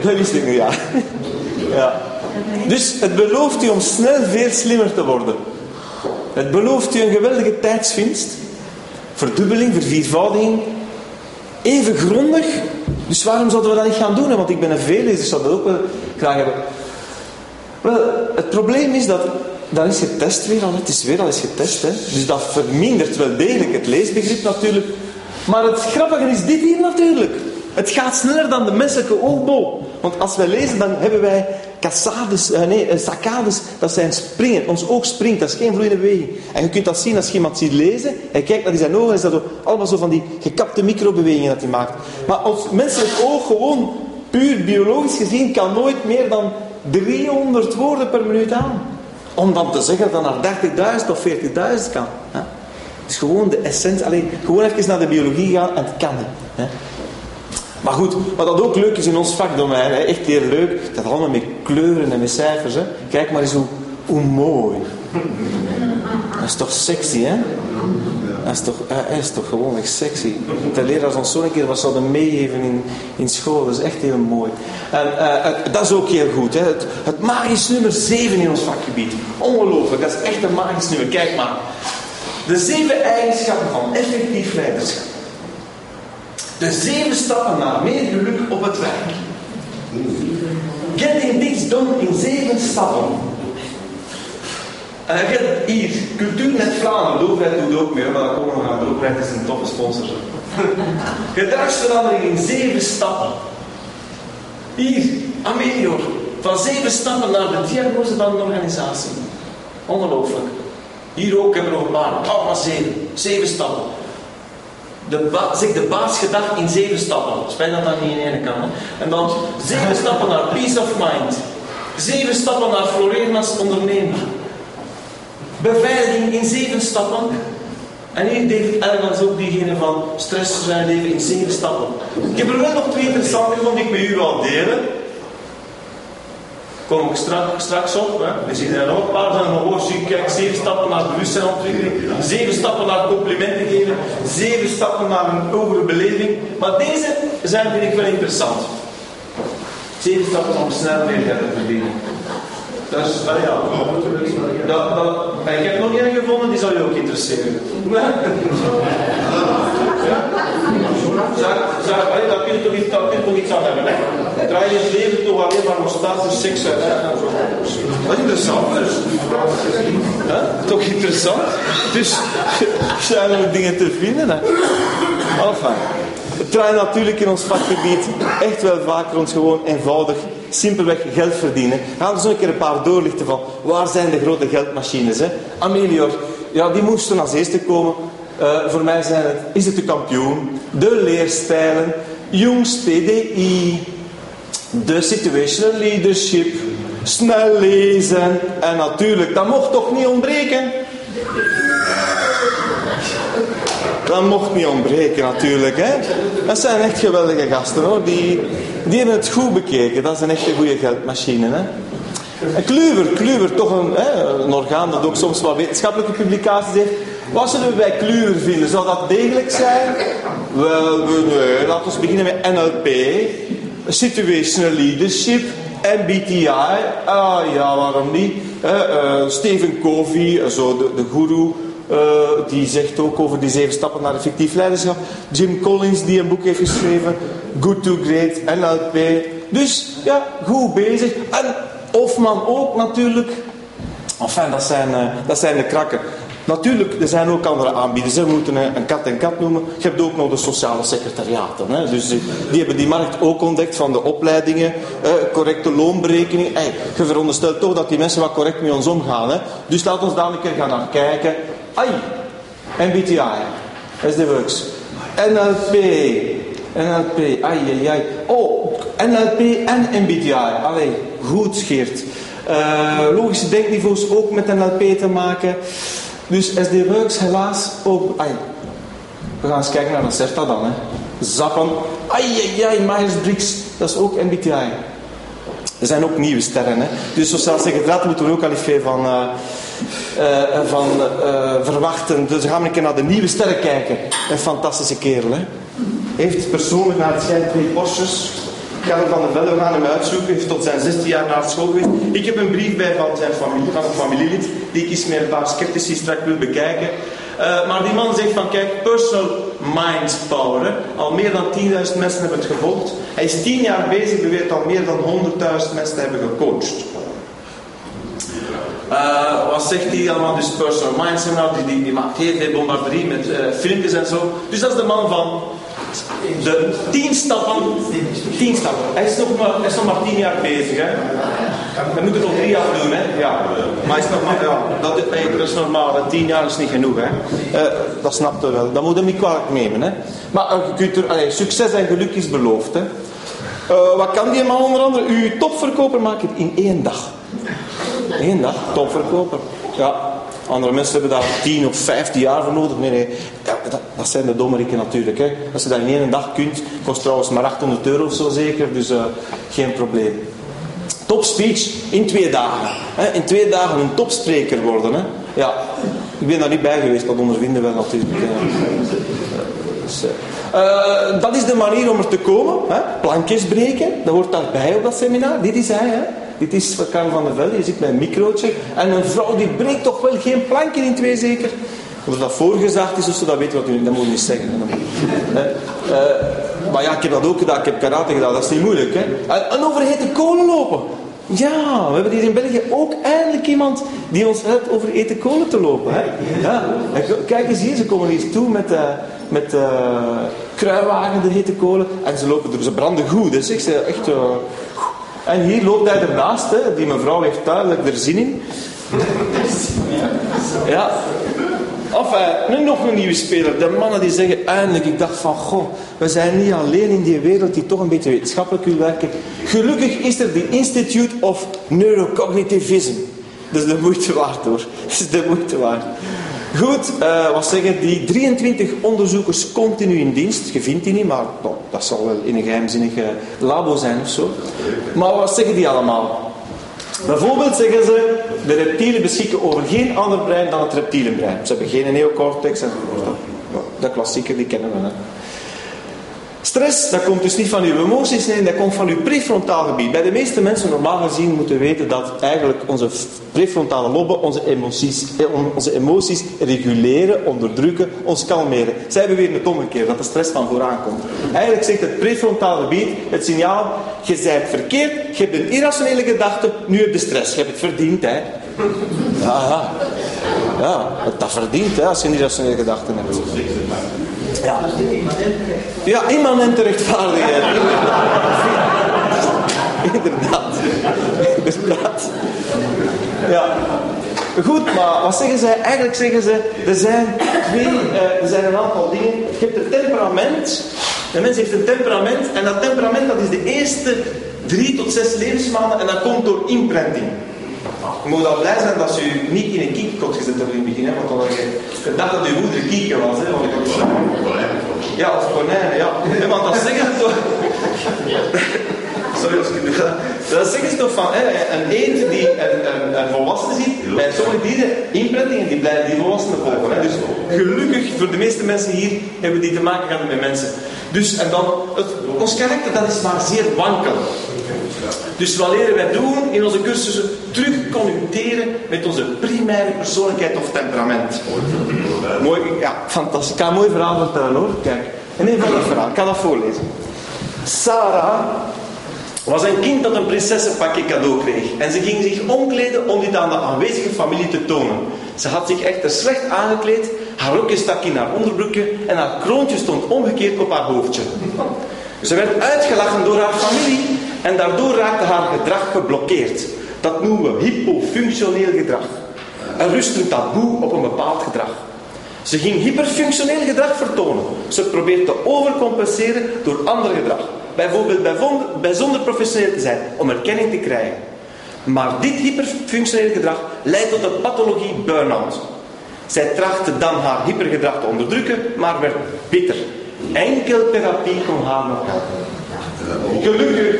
Speaker 3: Dat wist ik nu, ja. ja. Dus het belooft u om snel veel slimmer te worden. Het belooft u een geweldige tijdsvinst. Verdubbeling, verviervoudiging. Even grondig. Dus waarom zouden we dat niet gaan doen? Want ik ben een veellezer, dus zou dat ook wel graag hebben. Wel, het probleem is dat... Dat is getest weer al. Het is weer al eens getest. Hè. Dus dat vermindert wel degelijk het leesbegrip natuurlijk. Maar het grappige is dit hier natuurlijk. Het gaat sneller dan de menselijke oogbol. Want als wij lezen, dan hebben wij cassades, uh, nee, uh, saccades, dat zijn springen. Ons oog springt, dat is geen vloeiende beweging. En je kunt dat zien als je iemand ziet lezen. Hij kijkt naar zijn ogen en is dat allemaal zo van die gekapte microbewegingen dat hij maakt. Maar ons menselijk oog, gewoon puur biologisch gezien, kan nooit meer dan 300 woorden per minuut aan. Om dan te zeggen dat naar 30.000 of 40.000 kan. Het is gewoon de essentie. Alleen gewoon even naar de biologie gaan en het kan. Hè? Maar goed, wat dat ook leuk is in ons vakdomein, echt heel leuk, dat allemaal met kleuren en met cijfers. Hè. Kijk maar eens hoe, hoe mooi. Dat is toch sexy, hè? Dat is toch, uh, is toch gewoon echt sexy. De leraars ons zo een keer wat zouden meegeven in, in school, dat is echt heel mooi. En uh, dat is ook heel goed. Hè. Het, het magisch nummer 7 in ons vakgebied. Ongelooflijk, dat is echt een magisch nummer. Kijk maar. De zeven eigenschappen van effectief leiderschap. De zeven stappen naar meer geluk op het werk. Getting things done in zeven stappen. En je hebt hier Cultuurnet Vlaanderen, de overheid doet ook mee, maar dat komen we de overheid is een toffe sponsor. Gedragsverandering in zeven stappen. Hier, Amelior, van zeven stappen naar de diagnose van een organisatie. Ongelooflijk. Hier ook hebben we nog een paar, allemaal zeven. Zeven stappen de de baas gedacht in zeven stappen. Spijt dat dat niet in één kan. Hè? En dan zeven stappen naar peace of mind. Zeven stappen naar floreren als ondernemer. Beveiliging in zeven stappen. En hier David Allen ook diegene van stress zijn leven in zeven stappen. Ik heb er wel nog twee interessante die ik met u wil delen kom ik straks, straks op. Hè. We zien er nog een paar van mijn zie Kijk, zeven stappen naar bewustzijnontwikkeling, zeven stappen naar complimenten geven, zeven stappen naar een hogere beleving. Maar deze zijn, vind ik wel interessant. Zeven stappen om snel meer te verdienen. Dat is, ah ja, dat, ik heb nog een gevonden, die zal je ook interesseren. Ja? Zeg, daar kun je toch iets, iets aan hebben. Hè? Draai je leven toch alleen maar nostalgie, seks uit. Wat interessant dus. Toch interessant? Dus zijn er dingen te vinden. Hè? Enfin. Draait natuurlijk in ons vakgebied echt wel vaker ons gewoon eenvoudig, simpelweg geld verdienen. Gaan we eens een keer een paar doorlichten van waar zijn de grote geldmachines. Hè? Amelior, ja, die moesten als eerste komen. Uh, voor mij zijn het, is het de kampioen, de leerstijlen, Jungs TDI, de situational leadership, snel lezen en natuurlijk, dat mocht toch niet ontbreken? Dat mocht niet ontbreken natuurlijk. Hè? Dat zijn echt geweldige gasten hoor. Die, die hebben het goed bekeken. Dat is een echte goede geldmachine. Hè? Kluwer, toch een, hè, een orgaan dat ook soms wat wetenschappelijke publicaties heeft. Wat zullen we bij Kluwer vinden? Zou dat degelijk zijn? Wel, nee, laten we beginnen met NLP, Situational Leadership, MBTI. Ah ja, waarom niet? Uh, Stephen Covey, zo de, de guru. Uh, die zegt ook over die zeven stappen naar effectief leiderschap. Jim Collins, die een boek heeft geschreven. Good to Great, NLP. Dus ja, goed bezig. En Hofman ook natuurlijk. Enfin, dat zijn, uh, dat zijn de krakken. Natuurlijk, er zijn ook andere aanbieders. We moeten een kat en kat noemen. Je hebt ook nog de sociale secretariaten. Hè. Dus die, hebben die markt ook ontdekt van de opleidingen, eh, correcte loonberekening. Je veronderstelt toch dat die mensen wat correct met ons omgaan. Hè. Dus laat ons daar een keer gaan naar kijken. Ai, MBTI, SD-Works, NLP, NLP, ai, ai, ai. Oh, NLP en MBTI. Allee, goed Geert. Uh, logische denkniveaus ook met NLP te maken. Dus SD Works helaas ook... We gaan eens kijken naar de CERTA dan. Hè. Zappen. Ai, ai, ai, Myers-Briggs. Dat is ook MBTI. Er zijn ook nieuwe sterren. Hè. Dus sociaal secretariat moeten we ook al even van, uh, uh, van uh, verwachten. Dus gaan we een keer naar de nieuwe sterren kijken. Een fantastische kerel. Hè. Heeft persoonlijk naar het schijnt twee Porsches. Karel van der Velde, we gaan hem uitzoeken. Heeft tot zijn 16 jaar naar school geweest. Ik heb een brief bij van zijn familie, van een familielid, die ik eens met een paar sceptici strak wil bekijken. Uh, maar die man zegt van, kijk, personal mind power. Al meer dan 10.000 mensen hebben het gevolgd. Hij is 10 jaar bezig, beweert al meer dan 100.000 mensen te hebben gecoacht. Uh, wat zegt hij allemaal? Dus personal mind seminar, die, die, die maakt heel veel met uh, filmpjes en zo. Dus dat is de man van de tien stappen. Tien stappen. Hij is nog maar, hij is nog maar tien jaar bezig. Hè? We moeten nog drie jaar doen. Hè? Ja. Maar is nog maar, ja, dat, is normaal. Tien jaar is niet genoeg. Hè? Uh, dat snapt wel. Dat moet je niet kwalijk nemen. Hè? Maar uh, er, succes en geluk is beloofd. Hè? Uh, wat kan die man onder andere? Uw topverkoper maken in één dag. Eén dag, topverkoper. Ja, andere mensen hebben daar 10 of 15 jaar voor nodig. Nee, nee. Dat, zijn de dommerikken natuurlijk. Hè. Als je dat in één dag kunt, kost trouwens maar 800 euro of zo zeker. Dus uh, geen probleem. Top speech in twee dagen. Hè. In twee dagen een topspreker worden. Hè. Ja, ik ben daar niet bij geweest, dat ondervinden we natuurlijk. Dus, uh, dat is de manier om er te komen. Hè. Plankjes breken, dat hoort daarbij op dat seminar. Dit is hij. Hè. Dit is Karel van der Velde, je ziet een microotje. En een vrouw die breekt toch wel geen plankje in twee zeker? Of dat voorgezegd is, of zo, dat weet wat u, dat moet je niet zeggen. Hè. Uh, maar ja, ik heb dat ook gedaan, ik heb karate gedaan, dat is niet moeilijk. Hè. En, en over hete kolen lopen. Ja, we hebben hier in België ook eindelijk iemand die ons helpt over eten kolen te lopen. Hè? Ja. Kijk eens hier, ze komen hier toe met, uh, met uh, kruiwagen, de hete kolen. En ze lopen er, ze branden goed. Dus ik zeg echt... en hier loopt hij ernaast, hè. die mevrouw heeft duidelijk er zin in. Ja. Of nu nog een nieuwe speler. De mannen die zeggen eindelijk, ik dacht van, goh, we zijn niet alleen in die wereld die toch een beetje wetenschappelijk wil werken. Gelukkig is er de Institute of Neurocognitivism. Dat is de moeite waard hoor. Dat is de moeite waard. Goed, uh, wat zeggen die 23 onderzoekers continu in dienst? Je vindt die niet, maar nou, dat zal wel in een geheimzinnig labo zijn of zo. Maar wat zeggen die allemaal? Bijvoorbeeld zeggen ze, de reptielen beschikken over geen ander brein dan het reptielenbrein. Ze hebben geen neocortex enzovoort. De klassieker, die kennen we. Hè. Stress, dat komt dus niet van uw emoties, nee, dat komt van uw prefrontaal gebied. Bij de meeste mensen, normaal gezien, moeten weten dat eigenlijk onze prefrontale lobben onze emoties, onze emoties reguleren, onderdrukken, ons kalmeren. Zij weer het omgekeerd, dat de stress van vooraan komt. Eigenlijk zegt het prefrontaal gebied het signaal, je bent verkeerd, je hebt een irrationele gedachte, nu heb je stress. Je hebt het verdiend, hè. Ja, ja. Ja, dat verdient, hè, als je een irrationele gedachte hebt. Ja. Ja, immanente rechtvaardigheid. Inderdaad. Inderdaad. Ja. Goed, maar wat zeggen zij? Eigenlijk zeggen ze, er zijn twee, er zijn een aantal dingen. Je hebt een temperament. De mens heeft een temperament. En dat temperament, dat is de eerste drie tot zes levensmaanden. En dat komt door imprinting. Je moet al blij zijn dat ze u niet in een kiekkot gezet hebben in het begin. Hè, want dan had je gedacht dat uw moeder kieken was. Hè, want ja, als konijnen, ja. want dat zeggen ze toch... Sorry als ik het Dat zeggen ze toch van hè, een eend die een, een, een volwassene ziet, bij sommige dieren inprenting die blijven die volwassenen volgen. Hè. Dus gelukkig voor de meeste mensen hier hebben die te maken gehad met mensen. Dus en dan, het, ons karakter dat is maar zeer wankel. Dus wat leren wij doen in onze cursussen? Terugconnecteren met onze primaire persoonlijkheid of temperament. Mooi, ja, fantastisch. Ik kan een mooi verhaal vertellen hoor. Kijk, een eenvoudig verhaal. Ik kan dat voorlezen. Sarah was een kind dat een prinsessenpakje cadeau kreeg. En ze ging zich omkleden om dit aan de aanwezige familie te tonen. Ze had zich echter slecht aangekleed, haar rokje stak in haar onderbroekje en haar kroontje stond omgekeerd op haar hoofdje. Ze werd uitgelachen door haar familie en daardoor raakte haar gedrag geblokkeerd. Dat noemen we hypofunctioneel gedrag. Er rust een taboe op een bepaald gedrag. Ze ging hyperfunctioneel gedrag vertonen. Ze probeert te overcompenseren door ander gedrag. Bijvoorbeeld bijzonder professioneel te zijn om erkenning te krijgen. Maar dit hyperfunctioneel gedrag leidt tot de pathologie burn-out. Zij trachtte dan haar hypergedrag te onderdrukken, maar werd bitter. Enkel therapie kon haar nog helpen. Gelukkig,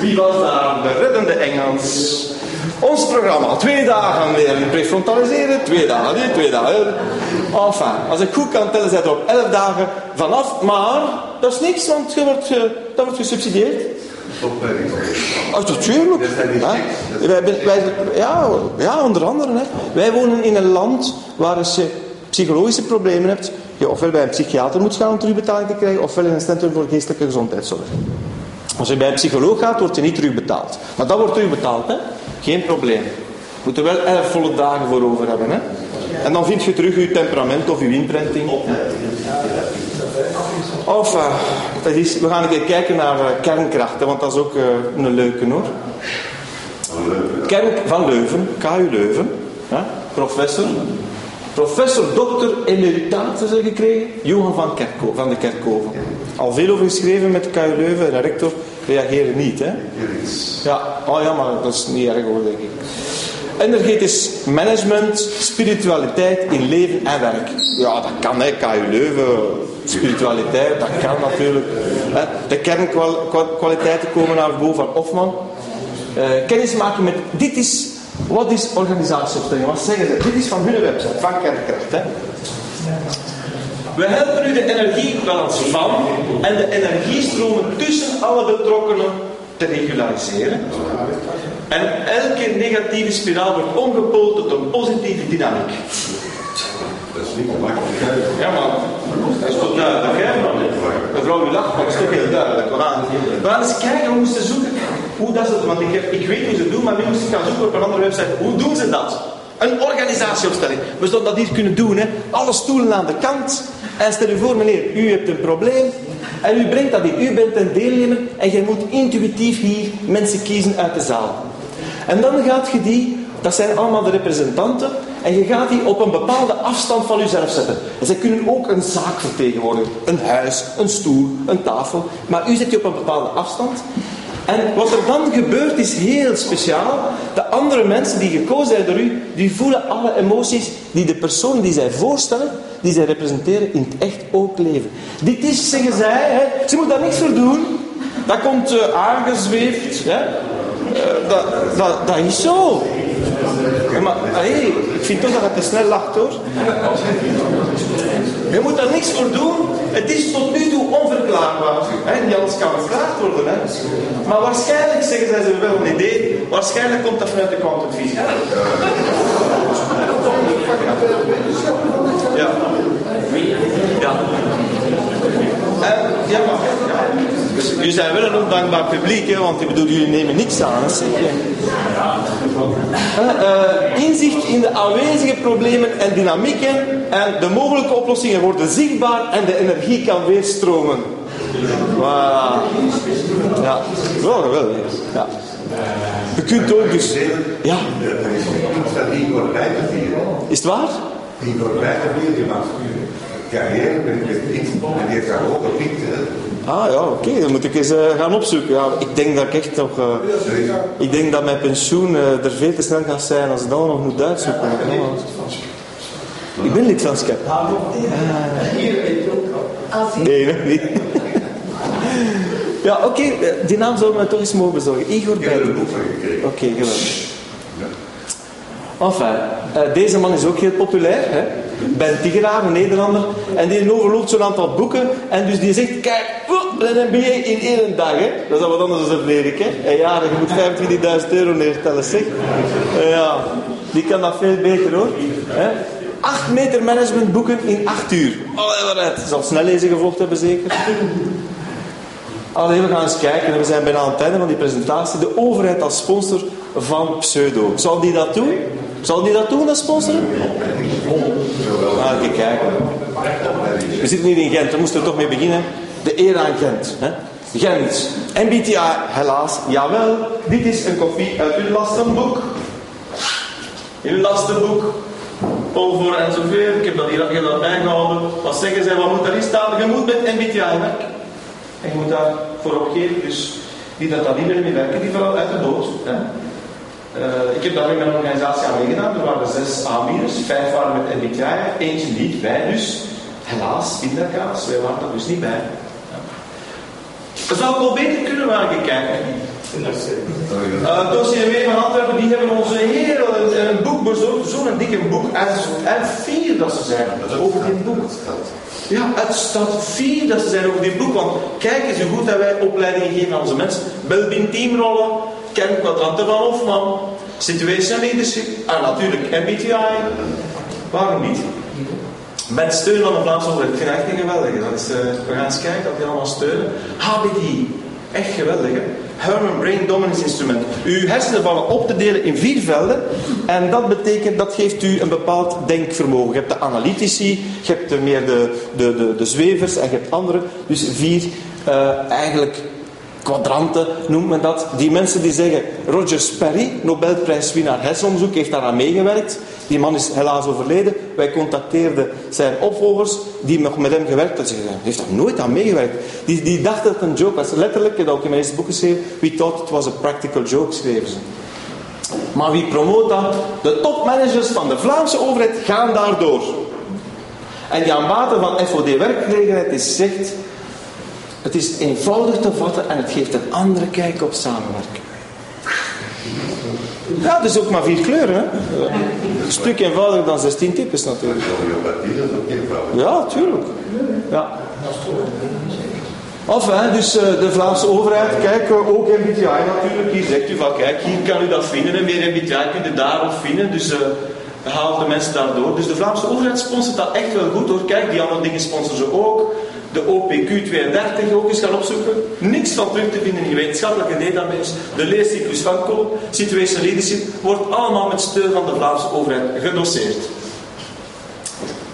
Speaker 3: wie was daar? De reddende Engels. Ons programma, twee dagen weer prefrontaliseren, twee dagen dit, twee dagen Enfin, als ik goed kan tellen, zit er op elf dagen vanaf, maar dat is niks, want je wordt, dat wordt gesubsidieerd. Oh, natuurlijk. Wij, wij, ja, ja, onder andere. Hè. Wij wonen in een land waar als je psychologische problemen hebt, je ofwel bij een psychiater moet gaan om terugbetaling te krijgen, ofwel in een centrum voor geestelijke gezondheidszorg. Als je bij een psycholoog gaat, word je niet terugbetaald. Maar dat wordt terugbetaald, hè? geen probleem. Je moet er wel elf volle dagen voor over hebben. Hè? En dan vind je terug je temperament of je imprinting. Of, uh, is, we gaan een keer kijken naar uh, kernkracht, want dat is ook uh, een leuke hoor. Kern van Leuven, KU Leuven, ja, professor. Professor dokter er gekregen, Johan van, Kerko, van de Kerkhoven. Al veel over geschreven met KU Leuven en de rector reageren niet. Hè? Ja, oh ja, maar dat is niet erg hoor, denk ik. Energetisch management, spiritualiteit in leven en werk. Ja, dat kan, hè. KU Leuven, spiritualiteit, dat kan natuurlijk. Hè. De kernkwaliteiten komen naar boven van Hofman. Uh, kennis maken met, dit is, wat is organisatieopstelling? Wat zeggen ze? Dit is van hun website, van Kernkracht. Hè. We helpen u de energiebalans van en de energiestromen tussen alle betrokkenen te regulariseren. En elke negatieve spiraal wordt omgepoeld tot een positieve dynamiek.
Speaker 4: Dat is niet makkelijk.
Speaker 3: Ja, maar dat is toch duidelijk, hè? Mevrouw, u lacht, maar dat is toch heel duidelijk. We gaan, we gaan eens kijken, we moesten zoeken hoe dat ze Want ik, weet hoe ze het doen, maar nu moest ik gaan zoeken op een andere website. Hoe doen ze dat? Een organisatieopstelling. We zouden dat hier kunnen doen, hè? Alle stoelen aan de kant. En stel u voor, meneer, u hebt een probleem. En u brengt dat in. U bent een deelnemer en jij moet intuïtief hier mensen kiezen uit de zaal. En dan gaat je die, dat zijn allemaal de representanten, en je gaat die op een bepaalde afstand van jezelf zetten. En zij kunnen ook een zaak vertegenwoordigen. Een huis, een stoel, een tafel. Maar u zet je op een bepaalde afstand. En wat er dan gebeurt is heel speciaal. De andere mensen die gekozen zijn door u, die voelen alle emoties die de persoon die zij voorstellen, die zij representeren, in het echt ook leven. Dit is, zeggen zij, hè, ze moet daar niks voor doen. Dat komt uh, aangezweefd. Hè. Uh, dat, dat, dat is zo. Maar hey, vind toch dat het te snel lacht hoor. Je moet daar niks voor doen. Het is tot nu toe onverklaarbaar. Niet alles kan verklaard worden. Hè? Maar waarschijnlijk zeggen zij ze wel een idee. Waarschijnlijk komt dat vanuit de kwantumfysica. Ja. Ja. En, ja, maar... Dus jullie zijn wel een ondankbaar publiek, hè, want ik bedoel, jullie nemen niks aan. Uh, inzicht in de aanwezige problemen en dynamieken en de mogelijke oplossingen worden zichtbaar en de energie kan weer stromen. Voilà. Ja, wel geweldig. Ja. Je kunt ook dus... Ja. Is het waar?
Speaker 4: Igor Wijterbier, die maakt carrière met niet en die heeft daar ook op
Speaker 3: Ah ja, oké, dan moet ik eens uh, gaan opzoeken. Ja, ik denk dat ik echt nog. Uh, ik denk dat mijn pensioen uh, er veel te snel gaat zijn als ik dan nog moet uitzoeken. Ik ben lid van SCEP. Nee, nog niet. ja, oké, okay, die naam zullen we toch eens mogen bezorgen. Igor Bijlen. Oké, okay, geweldig. Enfin, uh, deze man is ook heel populair. Hè? Ben Tigeraar, een Nederlander. En die overloopt zo'n aantal boeken. En dus die zegt, kijk, een MBA in één dag. Hè? Dat is wat anders dan Frederik. Hè? En ja, je moet 25.000 euro neertellen. Zeg. Uh, ja, die kan dat veel beter hoor. Hè? 8 meter managementboeken in 8 uur. Oh, waaruit. Zal snel lezen gevolgd hebben zeker. Allee, we gaan eens kijken. We zijn bijna aan het einde van die presentatie. De overheid als sponsor van Pseudo. Zal die dat doen? Zal die dat doen, dat sponsoren? Ah, even kijken. We zitten hier in Gent, we moesten er toch mee beginnen. De eer aan Gent. Hè? Gent. MBTI, helaas. Jawel, dit is een kopie uit uw lastenboek. Uw lastenboek. Voor en zoveel. Ik heb dat hier, dat bijgehouden. Wat zeggen zij, wat moet daarin staan? Je moet met MBTI werken. En je moet daar voor opgeven. Dus die dat daar niet meer mee werken, die vooral uit de dood. Hè? Uh, ik heb daar in mijn organisatie aan meegedaan. Er waren zes aanbieders. Vijf waren met MBTI, eentje niet. Wij dus. Helaas, pindakaas. Wij waren er dus niet bij. Dat zou ik wel beter kunnen waar gekeken. Uh, dossier van Antwerpen, die hebben ons een heel een boek bezorgd, zo'n dikke boek. En vier dat ze zijn over dit boek. Ja, het staat vier dat ze zijn over dit boek. Want kijk eens hoe goed dat wij opleidingen geven aan onze mensen. Belbin teamrollen, kernkwadranten van Hofman, situation leadership en natuurlijk MBTI. Waarom niet? Met steun van de Vlaamse overheid. Ik vind het echt een geweldige. Dat uh, we gaan eens kijken dat die allemaal steunen. HBD. Echt geweldig, hè? Herman Brain Dominance Instrument. Uw hersenen vallen op te delen in vier velden. En dat betekent, dat geeft u een bepaald denkvermogen. Je hebt de analytici, je hebt de, meer de, de, de, de zwevers en je hebt andere. Dus vier uh, eigenlijk kwadranten noemt men dat. Die mensen die zeggen, Roger Sperry, Nobelprijswinnaar hersenonderzoek, heeft daaraan meegewerkt. Die man is helaas overleden. Wij contacteerden zijn opvolgers die nog met hem gewerkt hebben. Hij heeft daar nooit aan meegewerkt. Die, die dachten dat het een joke was. Letterlijk, ik heb dat ook in mijn eerste boek geschreven. We thought it was a practical joke, schreven ze. Maar wie promoot dat? De topmanagers van de Vlaamse overheid gaan daardoor. En Jan Baten van FOD Werkgelegenheid is zegt... Het is eenvoudig te vatten en het geeft een andere kijk op samenwerken. Ja, dus ook maar vier kleuren. Hè? Een stuk eenvoudiger dan 16 types natuurlijk. Ja, tuurlijk. Ja. Of, hè, dus uh, de Vlaamse overheid, kijk, uh, ook MBTI natuurlijk, hier zegt u van, kijk, hier kan u dat vinden en meer MBTI kun je daarop vinden, dus haal de mensen daardoor. Dus de Vlaamse overheid sponsort dat echt wel goed hoor, kijk, die andere dingen sponsoren ze ook de OPQ 32 ook eens gaan opzoeken. Niks van terug te vinden in wetenschappelijke database. De leescyclus van Kool, Situation Leadership, wordt allemaal met steun van de Vlaamse overheid gedoseerd.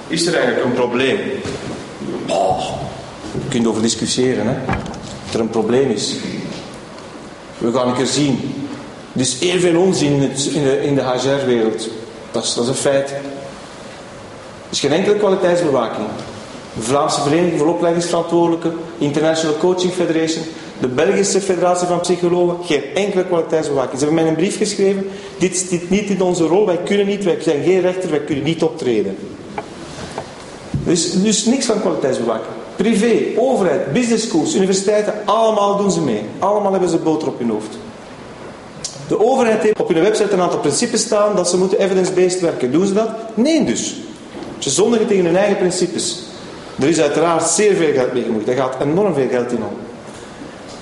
Speaker 3: Is er eigenlijk een probleem? Oh, je kunt over discussiëren, hè. Dat er een probleem is. We gaan een keer zien. Er is heel veel onzin in, het, in de, in de HR-wereld. Dat is, is een feit. Is geen enkele kwaliteitsbewaking de Vlaamse Vereniging voor Opleidingsverantwoordelijken, International Coaching Federation, de Belgische Federatie van Psychologen, geen enkele kwaliteitsbewaking. Ze hebben mij een brief geschreven, dit zit niet in onze rol, wij kunnen niet, wij zijn geen rechter, wij kunnen niet optreden. Dus, dus niks van kwaliteitsbewaking. Privé, overheid, business schools, universiteiten, allemaal doen ze mee. Allemaal hebben ze boter op hun hoofd. De overheid heeft op hun website een aantal principes staan dat ze moeten evidence-based werken. Doen ze dat? Nee dus. Ze zondigen tegen hun eigen principes. Er is uiteraard zeer veel geld mee gemoeid. Daar gaat enorm veel geld in om.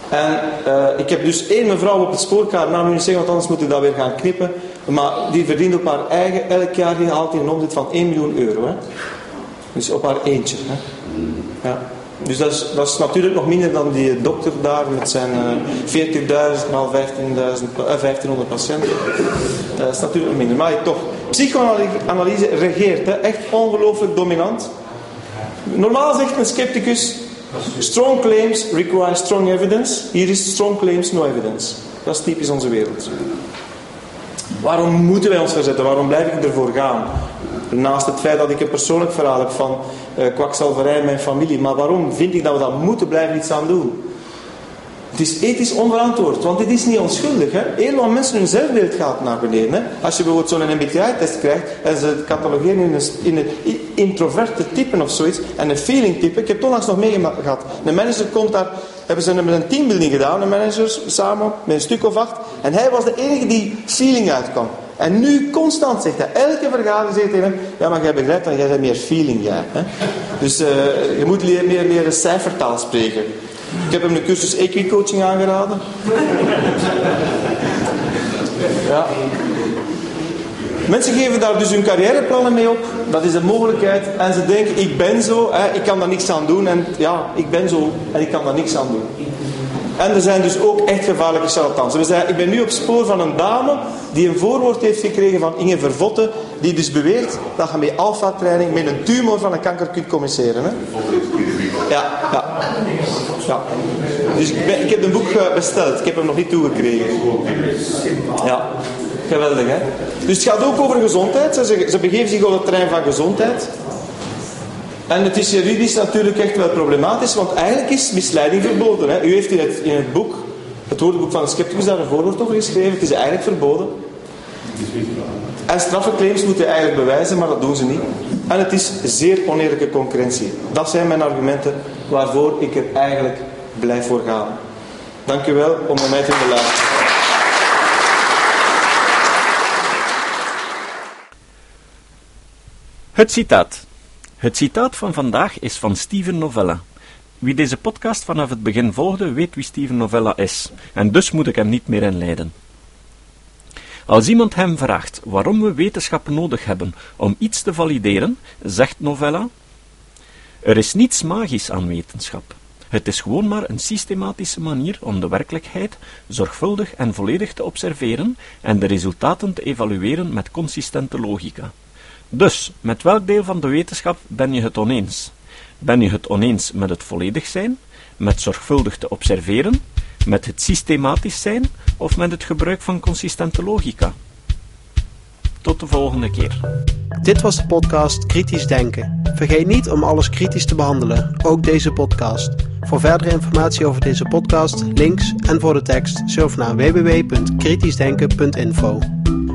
Speaker 3: En uh, ik heb dus één mevrouw op het spoorkaart, naam nu niet zeggen, want anders moet ik dat weer gaan knippen. Maar die verdient op haar eigen elk jaar gehaald in een omzet van 1 miljoen euro. Hè. Dus op haar eentje. Hè. Ja. Dus dat is, natuurlijk nog minder dan die dokter daar met zijn uh, 40.000 maal 15.000, uh, 1500 patiënten. Dat is natuurlijk minder. Maar toch, psychoanalyse regeert. Hè. Echt ongelooflijk dominant. Normaal zegt een scepticus, strong claims require strong evidence. Hier is strong claims, no evidence. Dat is typisch onze wereld. Waarom moeten wij ons verzetten? Waarom blijf ik ervoor gaan? Naast het feit dat ik een persoonlijk verhaal heb van uh, kwakzalverij in mijn familie. Maar waarom vind ik dat we dat moeten blijven iets aan doen? Het is ethisch onverantwoord, want dit is niet onschuldig. Hè? Heel wat mensen hun zelfbeeld gaat naar beneden. Hè? Als je bijvoorbeeld zo'n MBTI-test krijgt en ze catalogeren in een, in een introverte type of zoiets en een feeling type. Ik heb het onlangs nog meegemaakt. Een manager komt daar, hebben ze met een teambuilding gedaan, een manager samen met een stuk of acht. En hij was de enige die feeling uitkwam. En nu constant zegt hij, elke vergadering zegt tegen hem, ja maar jij begrijpt dat jij hebt meer feeling, ja. Dus uh, je moet meer, meer leren cijfertaal spreken. Ik heb hem de cursus equicoaching aangeraden. Ja. Mensen geven daar dus hun carrièreplannen mee op. Dat is een mogelijkheid. En ze denken, ik ben zo, hè, ik kan daar niks aan doen. En ja, ik ben zo en ik kan daar niks aan doen. En er zijn dus ook echt gevaarlijke charlatans. We zijn, ik ben nu op spoor van een dame die een voorwoord heeft gekregen van Inge Vervotte, die dus beweert dat je met alfa-training met een tumor van een kanker kunt communiceren. Hè? Ja, ja. ja. Dus ik, ik heb een boek eh, besteld. Ik heb hem nog niet toegekregen. Ja. Geweldig, hè? Dus het gaat ook over gezondheid. Ze, ze begeven zich op het terrein van gezondheid. En het is juridisch natuurlijk echt wel problematisch, want eigenlijk is misleiding verboden. Hè? U heeft in het, in het boek, het woordenboek van de scepticus, daar een voorwoord over geschreven. Het is eigenlijk verboden. En straffeclaims moeten eigenlijk bewijzen, maar dat doen ze niet. En het is zeer oneerlijke concurrentie. Dat zijn mijn argumenten waarvoor ik er eigenlijk blijf voor gaan. Dank u wel om mij te luisteren.
Speaker 2: Het citaat. Het citaat van vandaag is van Steven Novella. Wie deze podcast vanaf het begin volgde, weet wie Steven Novella is, en dus moet ik hem niet meer inleiden. Als iemand hem vraagt waarom we wetenschap nodig hebben om iets te valideren, zegt Novella: Er is niets magisch aan wetenschap. Het is gewoon maar een systematische manier om de werkelijkheid zorgvuldig en volledig te observeren en de resultaten te evalueren met consistente logica. Dus, met welk deel van de wetenschap ben je het oneens? Ben je het oneens met het volledig zijn, met zorgvuldig te observeren, met het systematisch zijn of met het gebruik van consistente logica? Tot de volgende keer.
Speaker 1: Dit was de podcast Kritisch Denken. Vergeet niet om alles kritisch te behandelen, ook deze podcast. Voor verdere informatie over deze podcast, links en voor de tekst, surf naar www.kritischdenken.info.